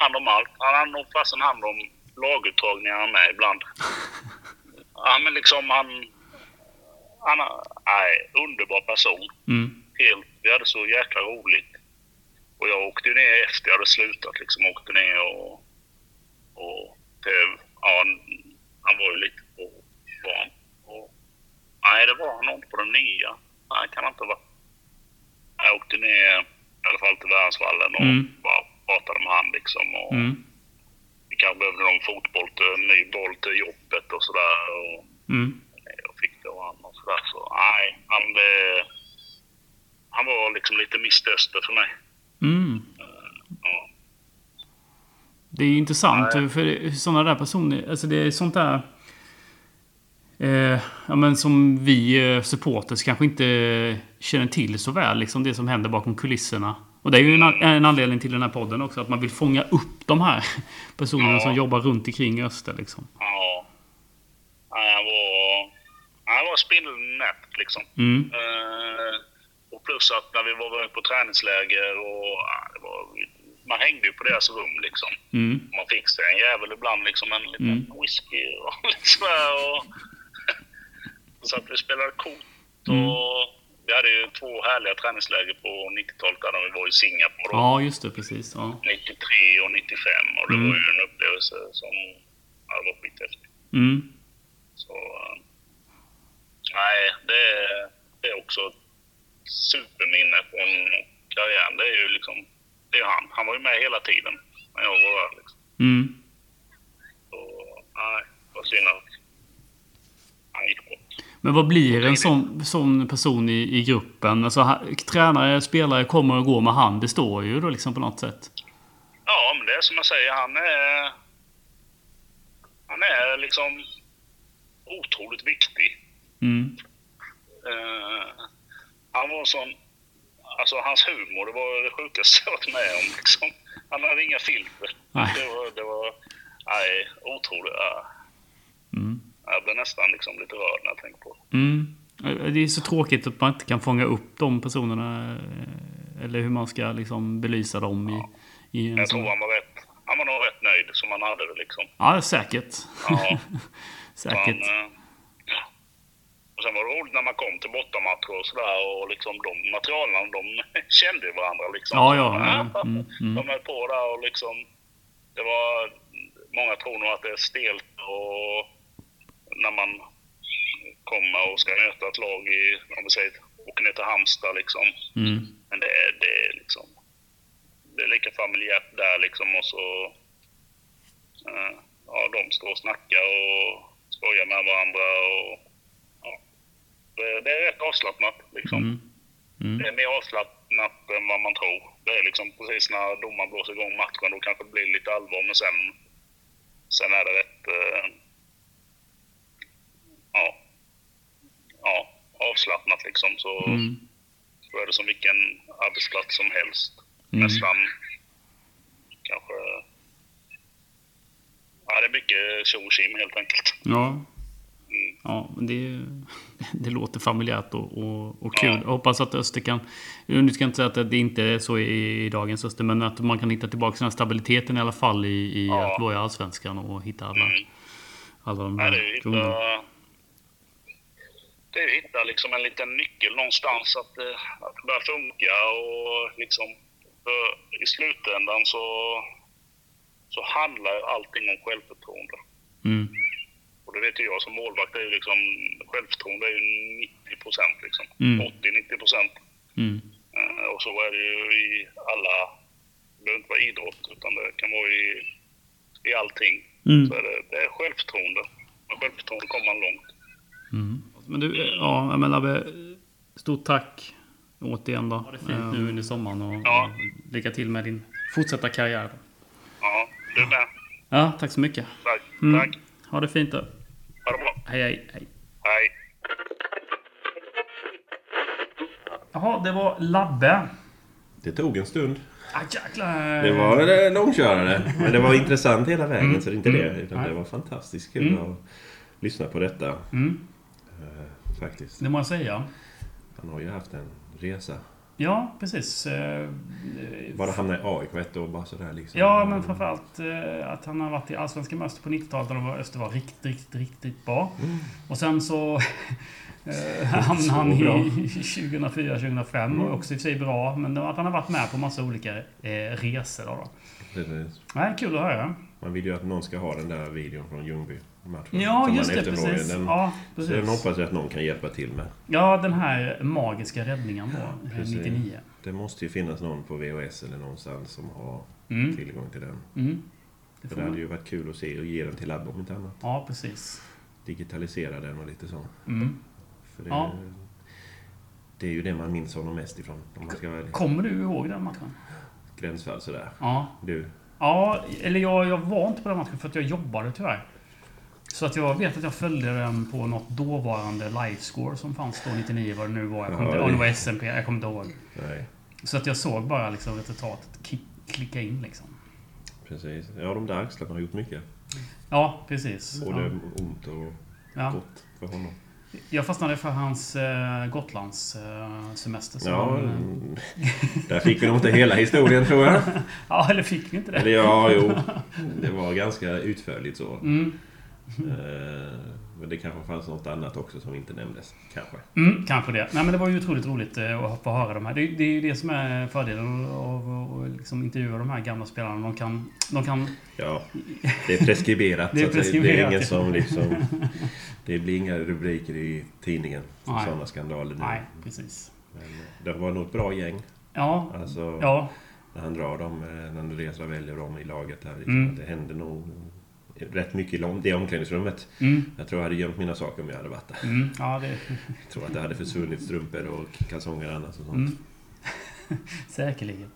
hand om allt. Han hade nog fasen hand om laguttagningarna med ibland. Ja, men liksom han... Han nej, underbar person. mm, Helt, vi hade så jäkla roligt. Och jag åkte ju ner efter jag hade slutat liksom. Åkte ner och Och det, ja, han var ju lite på barn. Och, nej, det var han inte på den nya. Nej, kan han inte vara. Jag åkte ner i alla fall till Värnsvallen och Mm. bara pratade med han liksom. Och Mm. Kanske behövde någon fotboll en ny boll till jobbet och sådär. Och Mm. jag fick det och sådär. Så nej, han, eh, han var liksom lite misstöster för mig. Mm. Ja. Det är intressant för sådana där personer, alltså det är sånt där... Eh, ja, men som vi eh, supporters kanske inte känner till så väl, liksom det som händer bakom kulisserna. Och det är ju en, en anledning till den här podden också, att man vill fånga upp de här personerna Ja. som jobbar runt omkring öster liksom. Ja. Nej, han var, han var spindelnät liksom. Mm. Eh, och plus att när vi var på träningsläger och det var, man hängde ju på deras rum liksom. Mm. Man fick sig en jävel ibland liksom en liten Mm. whisky och lite sådär. Och så att vi spelade kort och vi hade ju två härliga träningsläger på 90-talet där vi var i Singapore. Ja, just det. Precis. Ja. 93 och 95 och det Mm. var ju en upplevelse som ja, var skithäftigt. Mm. Så eh, nej, det är, det är också ett superminne från karriären. Det är ju liksom, det är han. Han var ju med hela tiden när jag var där liksom. Mm. Så nej, var synd att han gick bort. Men vad blir en sån, sån person i, i gruppen? Alltså, ha, tränare, spelare kommer och går med han. Det står ju då liksom på något sätt. Ja, men det är som jag säger, han är... Han är liksom otroligt viktig. Mm. Eh, han var sån... Alltså hans humor, det var det sjukaste jag varit med om. Liksom. Han hade inga filter. Nej. Det var... Det var nej, otroligt. Ja. Mm. Jag blev nästan liksom lite rörd när jag tänkte på det. Mm. Det är så tråkigt att man inte kan fånga upp de personerna. eh, Eller hur man ska liksom belysa dem i, i en Jag sån... tror han var rätt... Han var nog rätt nöjd som han hade det liksom. Ja, säkert. Ja. säkert. Han, eh, ja. och sen var det roligt när man kom till bortamatcher och sådär och liksom de materialen, de kände varandra liksom. Ja, ja. Mm, mm. De höll på där och liksom... Det var... Många tror nog att det är stelt och när man kommer och ska möta ett lag i, om vi säger, åker ner till Halmstad liksom. Mm. Men det är, det är liksom... Det är lika familjärt där liksom och så... eh, ja, de står och snackar och skojar med varandra och... Ja, det, det är rätt avslappnat liksom. Mm. Mm. Det är mer avslappnat än vad man tror. Det är liksom precis när domaren blåser igång matchen, då kanske det blir lite allvar, men sen... Sen är det rätt... Eh, ja. Ja, avslappnat liksom. Så, Mm. så är det som vilken arbetsplats som helst. Mm. Nästan kanske... Ja, det är mycket tjo och helt enkelt. Ja. Mm. Ja, det, det låter familjärt och, och, och kul. Ja. Jag hoppas att Öster kan... Nu ska jag inte säga att det inte är så i, i dagens Öster, men att man kan hitta tillbaka den här stabiliteten i alla fall i, i Ja. att vara i Allsvenskan och hitta alla, Mm. alla de Nej, det är här hitta. Det är ju hitta liksom en liten nyckel någonstans att, det- att det börjar funka och liksom för i slutändan så, så handlar allting om självförtroende. Mm. Och det vet ju jag som målvakt, är ju liksom, självförtroende är ju 90 procent liksom. Mm. 80-90 procent. Mm. Eh, Och så är det ju i alla, det behöver inte vara idrott utan det kan vara i, i allting. Mm. Så är det, det är självförtroende. Med självförtroende kommer man långt. Mm. Men du, ja, men Abbe, stort tack återigen då. Ha det fint nu under sommaren och, Ja. lycka till med din fortsatta karriär. Då. Ja, du med. Ja, tack så mycket. Tack. Mm. Tack. Ha det fint då. Ha det bra. Hej, hej, hej. Hej. Jaha, det var Labbe. Det tog en stund. Ah, jäklar. Det var eh, långkörare. Men det var intressant hela vägen, Mm. så det är inte det. Mm. Utan det var fantastiskt kul Mm. att lyssna på detta. Mm, eh, Faktiskt. det må jag säga. Han har ju haft en resa. Ja, precis. Eh, Bara hamna i AIK ett år, bara sådär liksom. Ja, men framförallt eh, att han har varit i Allsvenska med Öster på 90-talet och då var Öster var riktigt, riktigt, riktigt bra. Och sen så eh, hamnade han i 2004-2005 och också i och för sig bra. Men att han har varit med på massa olika eh, resor. Då, då. precis. Nej, kul att höra. Man vill ju att någon ska ha den där videon från Ljungby-matchen. Ja, just det. Precis. Den, Ja, så den precis. hoppas jag att någon kan hjälpa till med. Ja, den här magiska räddningen då. Precis. 99. Det måste ju finnas någon på VHS eller någonstans som har Mm. tillgång till den. Mm. Det det hade ju varit kul att se och ge den till Abbe om inte annat. Ja, precis. Digitalisera den och lite så. Mm. För det, Ja. det är ju det man minns honom mest ifrån. Om man ska vara ärlig. Kommer du ihåg den matchen? Gränsfall sådär. Ja. Du, Ja, eller jag, jag var inte på den matchen för att jag jobbade tyvärr. Så att jag vet att jag följde den på något dåvarande livescore som fanns då 99 vad det nu var. Jag kommer inte, det- ja, det var SMP, jag kommer inte ihåg. nej. Så att jag såg bara liksom resultatet klicka in liksom. Precis. Ja, de där axlarna har gjort mycket. Ja, precis. Både Ja. ont och Ja. gott för honom. Jag fastnade för hans eh, Gotlands eh, Ja, han, eh, där fick vi nog inte hela historien tror jag. ja, eller fick vi inte det? Eller ja, jo. Det var ganska utförligt så. Mm, Men det kanske fanns något annat också som inte nämndes. Kanske. mm, kanske det. Nej, men det var ju otroligt roligt eh, att få höra de här. Det, det är ju det som är fördelen av att liksom intervjua de här gamla spelarna. De kan, de kan Ja, det är preskriberat. Det är att det, är preskriberat, ingen som liksom... Det blir inga rubriker i tidningen Nej. sådana skandaler nu. Nej, precis. Men eh, det var nog ett bra gäng. Ja, Alltså, ja, när han drar dem, eh, när Andreas väljer dem i laget här. Liksom, Mm. att det händer nog rätt mycket i det omklädningsrummet. mm, Jag tror jag hade gömt mina saker om jag hade varit där. mm, ja det, Jag tror att det hade försvunnit strumpor och kalsonger och annat. Och sånt. mm. Säkerligen.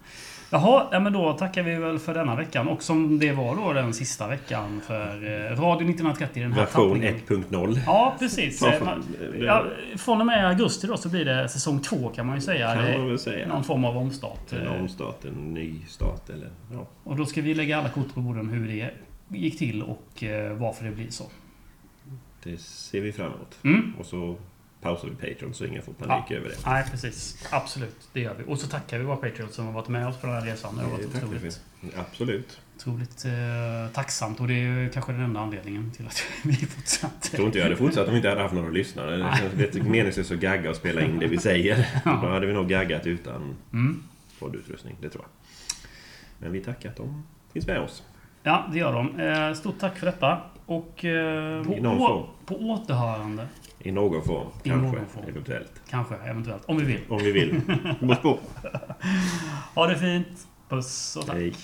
Jaha, ja, men då tackar vi väl för denna veckan. Och som det var då den sista veckan för eh, Radio 1930, den här Version tappningen. 1.0. Ja, precis. Eh, det- Ja, från och med augusti då så blir det säsong två kan man ju säga. Kan man väl säga. Någon form av omstart. En Eh, omstart, en ny start eller... Ja, Och då ska vi lägga alla kort på borden hur det gick till och eh, varför det blir så. det ser vi fram emot. Mm. Och så pausar vi Patreon så ingen får panik över det. Nej, precis. Absolut, det gör vi. Och så tackar vi våra Patreons som har varit med oss på den här resan. Det har varit Det otroligt. Absolut. otroligt eh, tacksamt och det är kanske den enda anledningen till att vi fortsatt. Jag tror inte jag hade fortsatt om vi inte hade haft några lyssnare. Det känns lite meningslöst att gagga och spela in det vi säger. Då hade vi nog gaggat utan Mm. poddutrustning, det tror jag. Men vi tackar att de finns med oss. Ja, det gör de. Eh, stort tack för detta. Och eh, på, å- på återhörande. I någon form, kanske, någon form. eventuellt. Kanske, eventuellt. Om vi vill. Om vi vill. Mått på. Ha det fint. Puss och tack. Hej.